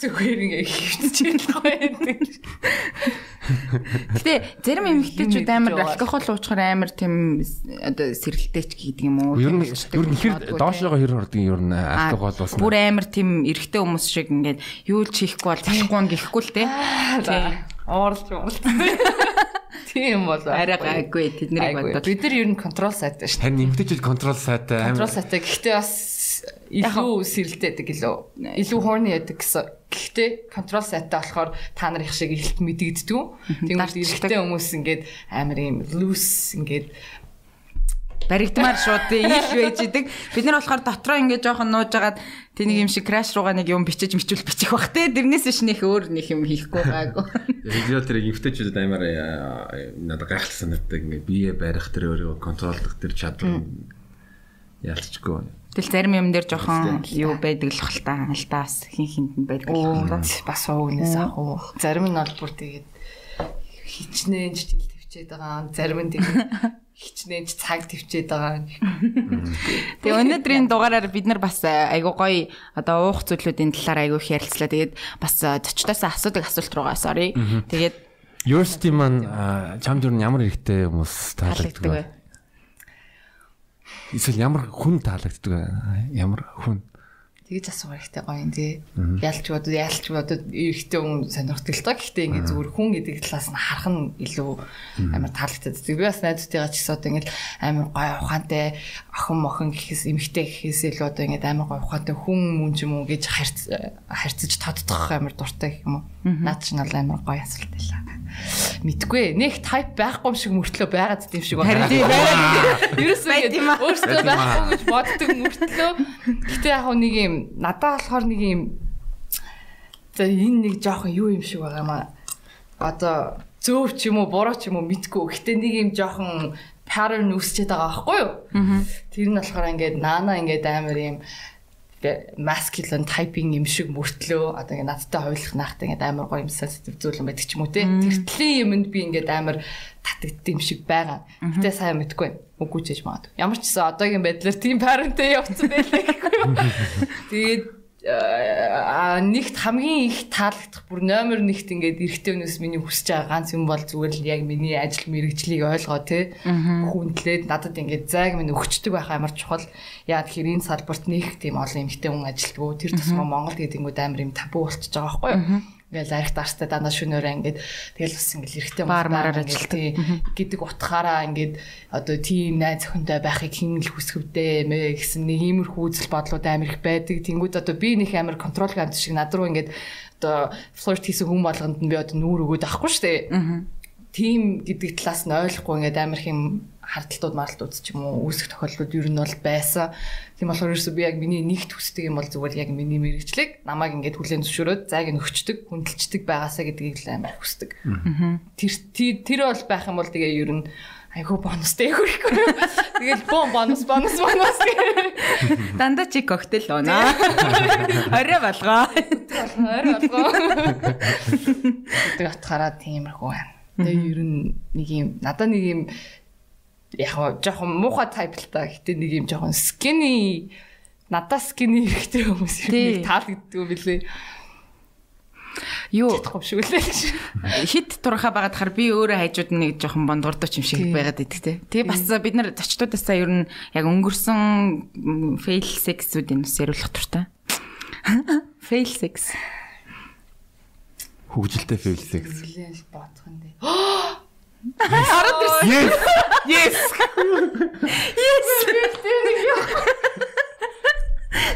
зүгээр ингээ хөвччихэл байдаг Гэтэ зарим эмэгтэйчүүд амар алкогол уучхаар амар тийм одоо сэрэлтээч гэдэг юм уу? ер нь ер нь хэр доошоогоо хэр ордгийн ер нь алкогол болсон. Бүр амар тийм эрэгтэй хүмүүс шиг ингээд юу л чихгүй бол болохгүй нь гэхгүй л те. Уурж уурж тийм бол Арай гайгүй тэд нарыг Айгүй. бодоод. бид нар ер нь контрол сайтай шүү Харин эмгтэйчүүд контрол сайтай контрол сайтай гэхдээ бас илүү сэрэлтээдэг илүү илүү horny яадаг гэсэн гэхдээ контрол сайтай болохоор та нар их шиг ихэлт мэдэгддэг Дарчдаг. эрэгтэй хүмүүс ингээд амар юм loose ингээд баригдмаар шууд ил байж идэг. Бид нар болохоор дотроо ингээд жоохон нуужгаад тэнийг юм шиг краш руугаа нэг юм бичиж мичүүл бичих бах те. Тэрнээс биш нэх өөр нэг юм хийхгүй гаагүй. Видео тэр эмгтэйчүүд амар э, надад гайхалтай санагддаг ингээ бие барих тэр өөрийгөө контролдох тэр чадвар ялцчихгүй. Тэгэл зарим юм дээр жоохон юу байдаг л хэл та алдаас хин хинд нь байдаг л бас уугнаас ах уу. Зарим нь бол бүр тэгээд хичнээн ч тэл төвчээд байгаа. Зарим нь тэгээд хичнээн ч цаг төвчээд байгаа. Тэгээ өнөөдрийн дугаараар бид нар бас айгуу гоё одоо уух зүйлүүдийн талаар айгуу их ярилцлаа. Тэгээд бас зочдоос асуудаг асуулт руугаа sorry. Тэгээд Yours team маань чамд юу ямар хэрэгтэй хүмүүс таалагддаг вэ? Эсвэл ямар хүн таалагддаг вэ? Ямар хүн? Тэгж асуух хэрэгтэй гоё юм тий. Ялч бодод ялч бодод эрэгтэй хүн сонирхдаг л та. Гэхдээ ингээд зүгээр хүн гэдэг талаас нь харах нь илүү амар таалагддаг. Би бас найзуудтайгаа ч гэсэн одоо ингээд амар гоё ухаантай охин мохон гэхээс эмэгтэй гэхээс илүү одоо ингээд амар гоё ухаантай хүн мөн ч юм уу гэж харьц харьцаж тоддох амар дуртай юм уу. Наад чинь бол амар гоё асуулт байлаа. Мэдгүй нэг тайп байхгүй юм шиг мөртлөө байгаад тийм шиг Харин тийм байгаад Ерөөсөө юм аа. байхгүй гэж боддог мөртлөө гэтээ яг хөө нэг юм надад болохоор нэг юм за энэ нэг жоохон юу юм шиг байгаа маа. Одоо зөв ч юм уу буруу ч юм уу мэдгүй. Гэтээ нэг юм жоохон pattern үүсчихэд байгаа байхгүй юу? Тэр нь болохоор ингээд наана ингээд амар юм masculine typing юм шиг мөртлөө одоо ингээд надтай хойлох наахтай ингээд амар гоё юм sensitive зүйлэн байдаг ч юм уу те. Тэртлийн юмд би ингээд амар татагддаг юм шиг байгаа. Гэтэ сайн мэдгүй байна. Үгүй ч гэж магадгүй. Ямар ч гэсэн одоогийн байдлаар тийм парентэй явцсан байлаа гэхгүй. Тэгээд нэгт хамгийн их таалагдах бүр номер нэгт ингээд эрэгтэй хүнээс миний хүсэж байгаа ганц юм бол зүгээр л яг миний ажил мэрэгжлийг ойлгоо те хүндлээд надад ингээд зайг минь өгчдөг байх амар чухал. Яа тэгэхээр энэ салбарт нэг тийм олон эмэгтэй хүн ажилтгүй. Тэр тусмаа Монгол гэдэнгүүд амар юм табу болчихж байгаа байхгүй юу Ингээл арих дарстай дандаа шөнөөрөө ингээд тэгэл бас ингээд эрэгтэй Баар мараар ингээд ажилтдаг. гэдэг утгаараа ингээд одоо тийм найз охинтой байхыг хэн л хүсгэвдээ мэ гэсэн нэг иймэрхүү үзэл бодлууд амар их байдаг. Тэнгүүд одоо би нэг амар контрол ганц шиг над руу ингээд одоо флирт хийсэн хүн болгонд нь би одоо нүүр өгөөд авахгүй шүү дээ. Тим гэдэг талаас нь ойлгохгүй ингээд амар их юм хардталтууд марталтууд ч юм уу үүсэх тохиолдлууд ер нь бол байсан. Тийм болохоор ерөөсөө би яг миний нэгт хүсдэг юм бол зүгээр яг миний мэрэгчлэг намайг ингээд хүлэн зөвшөөрөөд зайг нь өгчдөг, хүндэлчдэг байгаасаа гэдгийг л амар хүсдэг. Тэр тэр- бол байх юм бол тэгээ ер нь айгу бонустэй хөрөхгүй. Тэгэл бон бонус бонус бонус. Дандаа чи коктейл унаа. Орой болгоо. Орой болгоо. Тэг утгаараа тиймэрхүү байна. Тэгээ ер нь нэг юм надад нэг юм яг жоохон муухай type л та. Гэтэ нэг юм жоохон skinny надад skinny хэрэгтэй хүмүүс юм таалагддаг юм билээ. Юу хөвшгөлээ. Хит турхаа байгаад хар би өөрөө хайжууд нэг жоохон бондгордоч юм шиг байгаад идэг те. Тэгээ бас бид нар зочдуудаасаа ер нь яг өнгөрсөн fail sex-үүдийн ус яриулах туртай. Fail sex. Хөгжилтэй fail sex. Бодох юм дээ. Хараад ирсэн. Yes. Yes. Yes.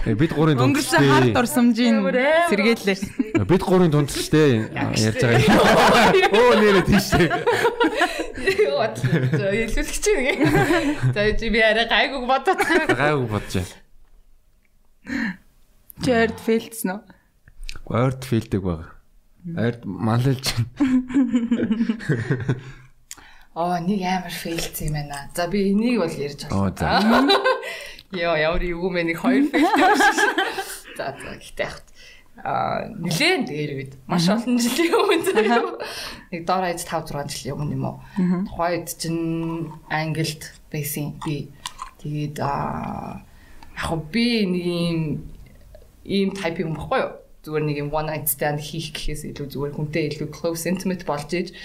Э, Бид гурийн дунд Өнгөрсөн хар дурсамжийн сэргээлээ. Бид гурийн дунд ч те ярьж байгаа. Оо нэрэ тийшээ. Бодлоо. Илүүлэх чинь нэг. За чи би арай гайгүй бодоод. Гайгүй бодож байна. Чэрд фейлдсэн үү? Ойрд фейлдэг байгаа. Ойрд малэлж. Оо нэг амар фейлцсэн юм байна. За би энийг бол ярьж байна. Йоо ямар юу мэ нэг хоёр фейлтэй. За за гэхдээ яг а нилээн дээр үед маш олон жилийн өмнө. Нэг доор хаяж 5 6 жилийн өмнө юм уу. Тухайд чинь англид байсан би. Тэгээд а яг би нэг юм ийм type юм баггүй юу? Зүгээр нэг юм one night stand хийх гэхээс илүү зүгээр хүнтэй илүү close intimate болж иж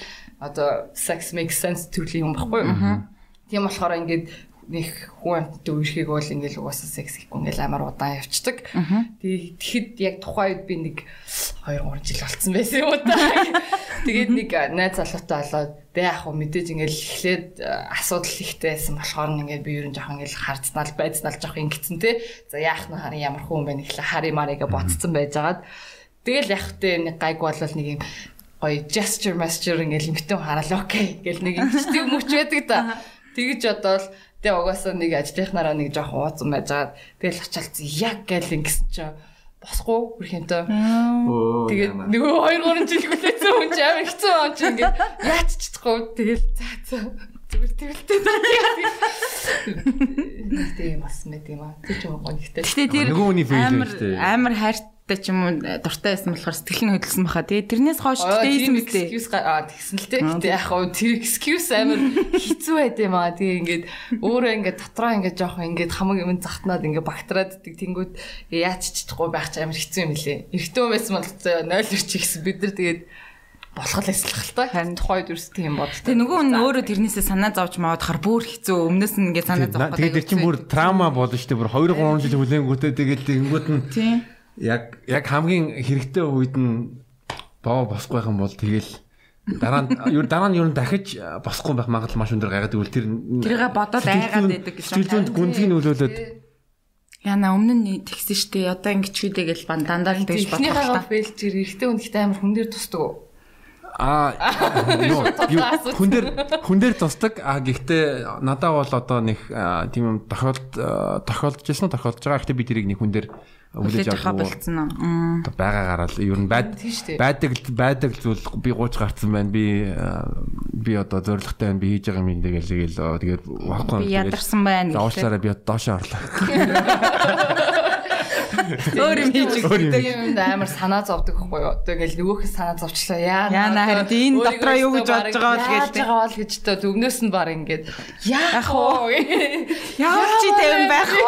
одоо sex makes sense төрлийн юм баггүй юу? Тийм болохоор ингээд нэг хүн амттай үерхийг бол ингээл угаасаа секс хийхгүй ингээл амар удаан явцдаг. Тэгэхэд яг тухайд би нэг 2 3 жил болцсон байсан юм уу та. Тэгээд нэг найз залуутай болоод бэ яг хөө мэдээж ингээл эхлээд асуудал ихтэй байсан болохоор ингээл би ер нь жоохон ингээл хардснал байцнал жоохон ингэсэн те. За яах нь харин ямар хүн бэ нэхлэ хари марига ботцсон байжгаад тэгэл яг хөтэ нэг гайг болол нэг юм гоё gesture master ингээл юмтэн хараал окей гэл нэг ингэдэг мөч байдаг да. Тэгэж бодоол Тэгээ угаасаа нэг ажлынхнаараа нэг жоох ууцсан байжгаад тэгэл очилцсан яг гэл ингэсэн чинь босхгүй хүрх юмтай. Тэгээд нөгөө 2 3 жил хүлээсэн хүн ч амар хэцүү он чи ингээд яач чадахгүй тэгэл за за зүгээр тэрэлтэй тийм бас мэд юм аа. Тэг ч юм гоё гэхдээ. Гэтэ тэр fail амар шүү хайртай ч юм уу дуртай байсан болохоор сэтгэл нь хөдөлсөн баха. Тэгээ тэрнээс хойш дэйсэн үстэй. excuse аа тэгсэн л дээ. Гэтэ яг хоо тэр excuse амар хэцүү байд юм аа. Тэгээ ингээд өөрөө ингээд дотроо ингээд жоохон ингээд хамаг юм захтнаад ингээд багтраад идэг тэнгүүд яач ч чадахгүй байх ч амар хэцүү юм лээ. Эрэгтэй байсан бол 0 ирч гэсэн бид нар тэгээд болох л эслэх л та. Харин тухайд ерөөс тийм бод. Тэгээ нөгөө хүн өөрөө тэрнээсээ санаа зовж маад хар бүр хэцүү өмнөөс нь ингээд санаа зовх Тэгээд тэр чинь бүр траума болно шүү дээ. Бүр 2 3 жил хүлэнгүүтээ тэгээд тэгэнгүүт нь яг яг хамгийн хэрэгтэй үед нь боо босхгүй байх юм бол тэгэл дараа нь юу дараа нь юу дахиж босхгүй байх магадлал маш өндөр гайгаад тэгвэл тэр тэргээ бодоод айгаад байдаг гэж сэтгэлзүйнд гүнзгий нөлөөлөд Яна өмнө нь тэгсэн штэ одоо ингэж хүйдэ гэж бан дандаа л тэгж бодлоо. хагаа фейл чир эрэгтэй хүн гэхдээ амар хүн дээр тусдаг уу? Аа юу хүн дээр хүн дээр тусдаг. А гэхдээ надад бол одоо нэг тийм юм тохиолд тохиолдож байсан тохиолдож байгаа. Гэхдээ би тэрийг нэг хүн дээр хүлээж авах авах болцсон уу? одоо байгаагаар л ер нь байд байдаг байдаг зүйл би гууч гарцсан байна. Би би одоо зоригтой байна. Би хийж байгаа юм тэгэл тэгэл тэгээд вахгүй Би ядарсан байна уучлаарай би доошоо орлоо. Өөр юм хийж Өөр юм. Амар санаа зовдөг байхгүй юу? Тэгэл нөгөөх нь санаа зовчлаа. Яа. Яана, харин энэ дотроо юу гэж бодож байгаа бол гэж байгаа бол гэж тоо өвнөөс нь баг ингээд яах вэ? Ямар ч тийм байх вэ?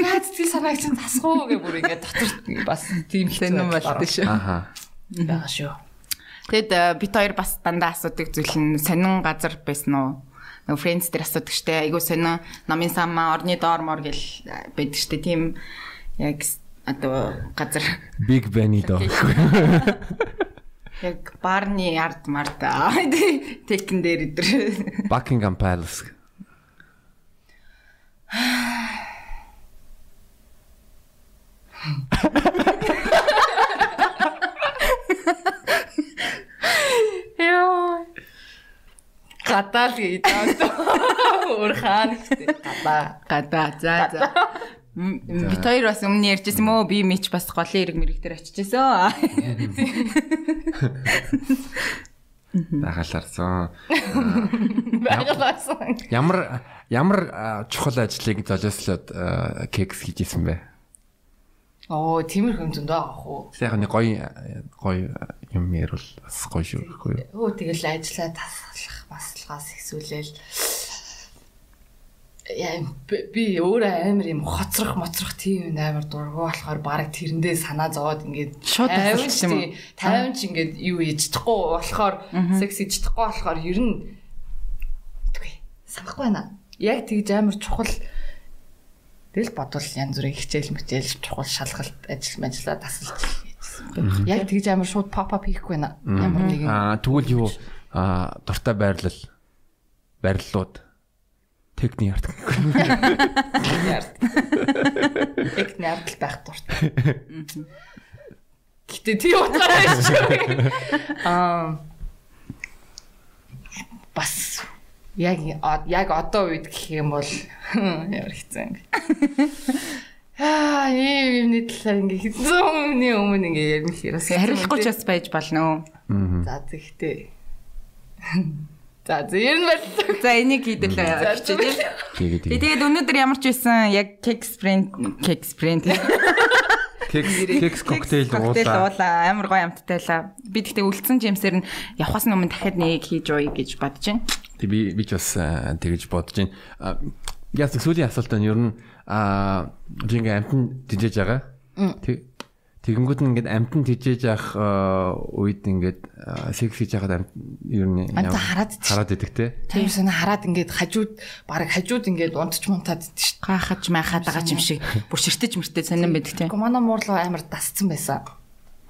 Яа сэтгэл санааг чинь засах уу гэх бүр ингээд дотор бас тийм Тэн юм болтой шүү. Аха. байгаа шүү. Тэгэд э, бит хоёр бас дандаа асуудаг зүйл нь сонин газар байсан уу? Friends дээр асуудаг штэ. Айгуу сонин намын самаа орны доор мор гэл байдаг штэ. Тийм яг одоо газар Big Ben-и доо. яг барны ард мард тэкэн дээр идэр. Buckingham Palace. Яа. Гадаал гэдэг. Өөр хаан ихтэй. Гадаа. Гадаа за за. М, Бит хоёр бас өмнө ярьжсэн мөө би мич бас голын эрг мэрэг дээр очижсэн. Байгалаарсан. Байгалаасан. Ямар ямар чухал ажлыг золиослоод кекс хийжсэн бэ? Оо, тиймэр юм зөндөө авах уу. Яг нэг гоё гоё юм ярил бас гоё шүү. Өө тэгэл ажиллаа тасгалах, баслагаас ихсүүлээл яа би- өөрөө амар юм хоцрох моцрох тийм юм амар дургу болохоор баг тэрэндээ санаа зовоод ингээд Шууд тасалчих юм уу? 50 ч ингээд юу хийж чадахгүй болохоор секс хийж чадахгүй болохоор ер нь үгүй санахгүй байна. Яг тэгж амар чухал Тэгэл бодвол янз бүрийн хичээл мэтэл чухал шалгалт ажил мэжлаа тасалж хийжсэн. Яг тэгж амар шууд pop up хийхгүй байна. Ямар нэгэн Аа тэгвэл юу а дуртай байрлал байрлалууд техник арт. Яг нэрдэл байх дуртай. Гэтэ тий утгаараа шүү. Аа бас яг яг одоо үед гэх юм бол ямар хэцүү юм. Аа, ийм юмны талаар ингээ хэцүү өмнө өмнө ингээ ярих хэрэгс. Хариулахгүй ч бас байж болно. За тэгтээ. За зөв нь байна. За энийг хийдэлээ хичээ тийм. тэгээд Би тэгээд өнөөдөр ямар ч байсан яг cake sprint cake sprint кекс кекс коктейл уулаа. амар гоё амттайлаа. Би тэгтээ үлдсэн жимсээр нь явахаас өмнө дахиад нэг хийж ууя гэж бодож байна. Тэг би би ч бас тэгэж бодож байна. Яс сүүлийн асуулт нь ер нь а би ингээ амтан тижээж байгаа. Тэг тэгэнгүүт нь ингээд амтан тижээж явах а, үед ингээд а, секс хийж байхад амт ер нь хараад хараад идэх те. Тэр санаа хараад ингээд хажууд баг хажууд ингээд унтч мунтаад идэж шүү. Гахаж майхаад байгаа юм шиг бүр ширтэж мөртөө сонирн байдаг тийм. Гэхдээ манай муурлуу амар дасцсан байсан.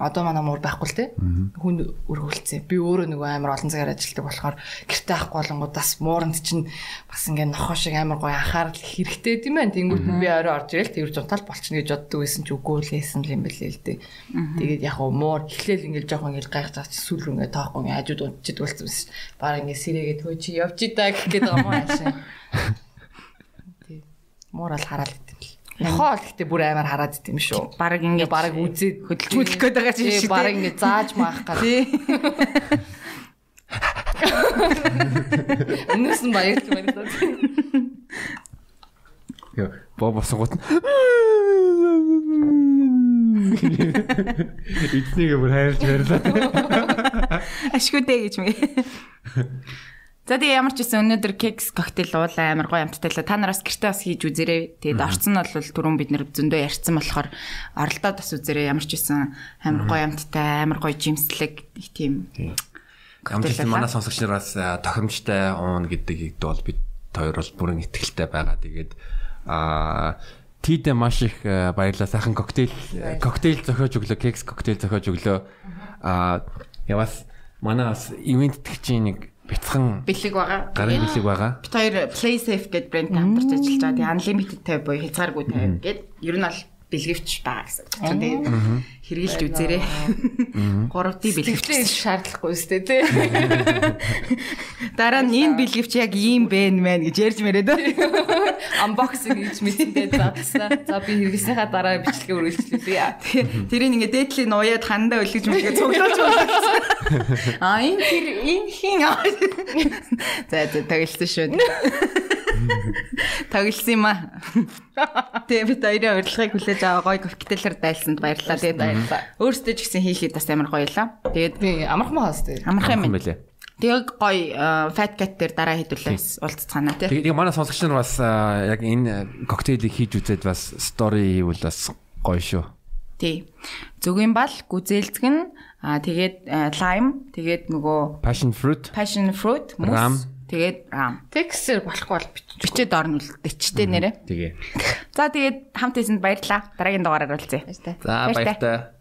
Одоо манай муур байхгүй л те. Хүн өргөлцсөн. Би өөрөө нөгөө амар олон цагаар ажилладаг болохоор гэрте ахгүй болонгууд бас мууранд чинь бас ингээд нохоо шиг амар гоё анхаарал хэрэгтэй тийм байх. Тэнгүүд нь би орой орж ирэл тэр жунтал болчихно гэж боддог байсан ч үгүй л хийсэн юм билээ л дээ. Тэгээд яг уу муур эхлээл ингээд жоохон байгаа чи сүүл рүү ингээд тоохгүй ингээд хажууд унтчихэд болсон байсан. Бараг ингээд сэрээгээ төө чи явж идаа гэх гээд байгаа юм аашаа. Тий. Муур ал хараад. Нохоо л гэхдээ бүр амар хараад юм шүү. Бараг ингэ Бараг үзээд хөдөлгөөлөх гээд байгаа чинь шүү. бараг ингэ зааж маах нь баярлах юм байна. Йоо, боо босгоот. Эцнийг бүр хайрлж баярлаа. Ашгүйдээ гэж мэ. За тэгээ ямар ч гэсэн өнөөдөр кекс коктейл уулаа амар гоё амттайлаа. Та нараас гэртээ бас хийж үзээрэй. Тэгээд орцсон нь бол түрүүн бид нэр зөндөө ярьсан болохоор оролдоод бас үзээрэй. Ямар ч гэсэн амар гоё амттай, амар гоё жимслэг тийм. Амжилт манай сонсогч нараас тохиромжтой уун гэдгийг бол бид хоёр бол бүрэн ихтгэлтэй байгаа. Тэгээд а Тидэ маш их баярлалаа. Сайхан коктейл коктейл зохиож өглөө, кекс коктейл зохиож өглөө. А яваас манай бас ивент тэгчийн нэг бяцхан Бэлэг байгаа. гарын бэлэг байгаа. Бид хоёр Play Safe гэдэг брэндтэй хамтарч ажиллаж байгаа. Тэгээ unlimited тай буюу хязгааргүй тай гэд ер нь бол бэлгэвч байгаа гэсэн. Тэгээд хэрэгжилж үзээрэй. 3D бэлгэвч. Тэгвэл шаардлагагүй өстэй тий. Дараа нь энэ бэлгэвч яг ийм бэ мэн гэж ярьж мэрээд. Unboxing хийж мэдсэндээ заасан. За би хэрэгсийнхаа дараа бичлэгээ үргэлжлүүлье. Тэрийг ингээ дээдлийн уяад хандаа өлгөж мөлгөө цуглуулж байна. А энэ тэр энэ хин. За за тагласан шүү. Тагласан юм аа. Тэгээ бид хоёрын урилгыг хүлээж аваа гоё коктейлэр дайлсанд баярлалаа. Тэгээд баярлалаа. Өөрсдөө ч гэсэн хийхэд бас амар гоё лаа. Тэгээд амархан маас тий. амархан юм. байлээ. Тэгээд гоё fat cat дээр дараа хэдүүлээс уулзцаана тий. Тэгээд манай сонсогч нар бас а, яг энэ коктейлийг хийж үзээд бас стори хийвэл бас гоё шүү. Тий. Зүгийн бал, гүзээлцгэн, аа тэгээд lime, тэгээд нөгөө Passion fruit, passion fruit, Ram. Тэгээд. Текстээр болохгүй бол бич. Бичээд орно үлдээчтэй нэрэ. тэгээ. За тэгээд хамт хийсэнд баярлалаа. Дараагийн дугаараар уулзъя. За баяртай.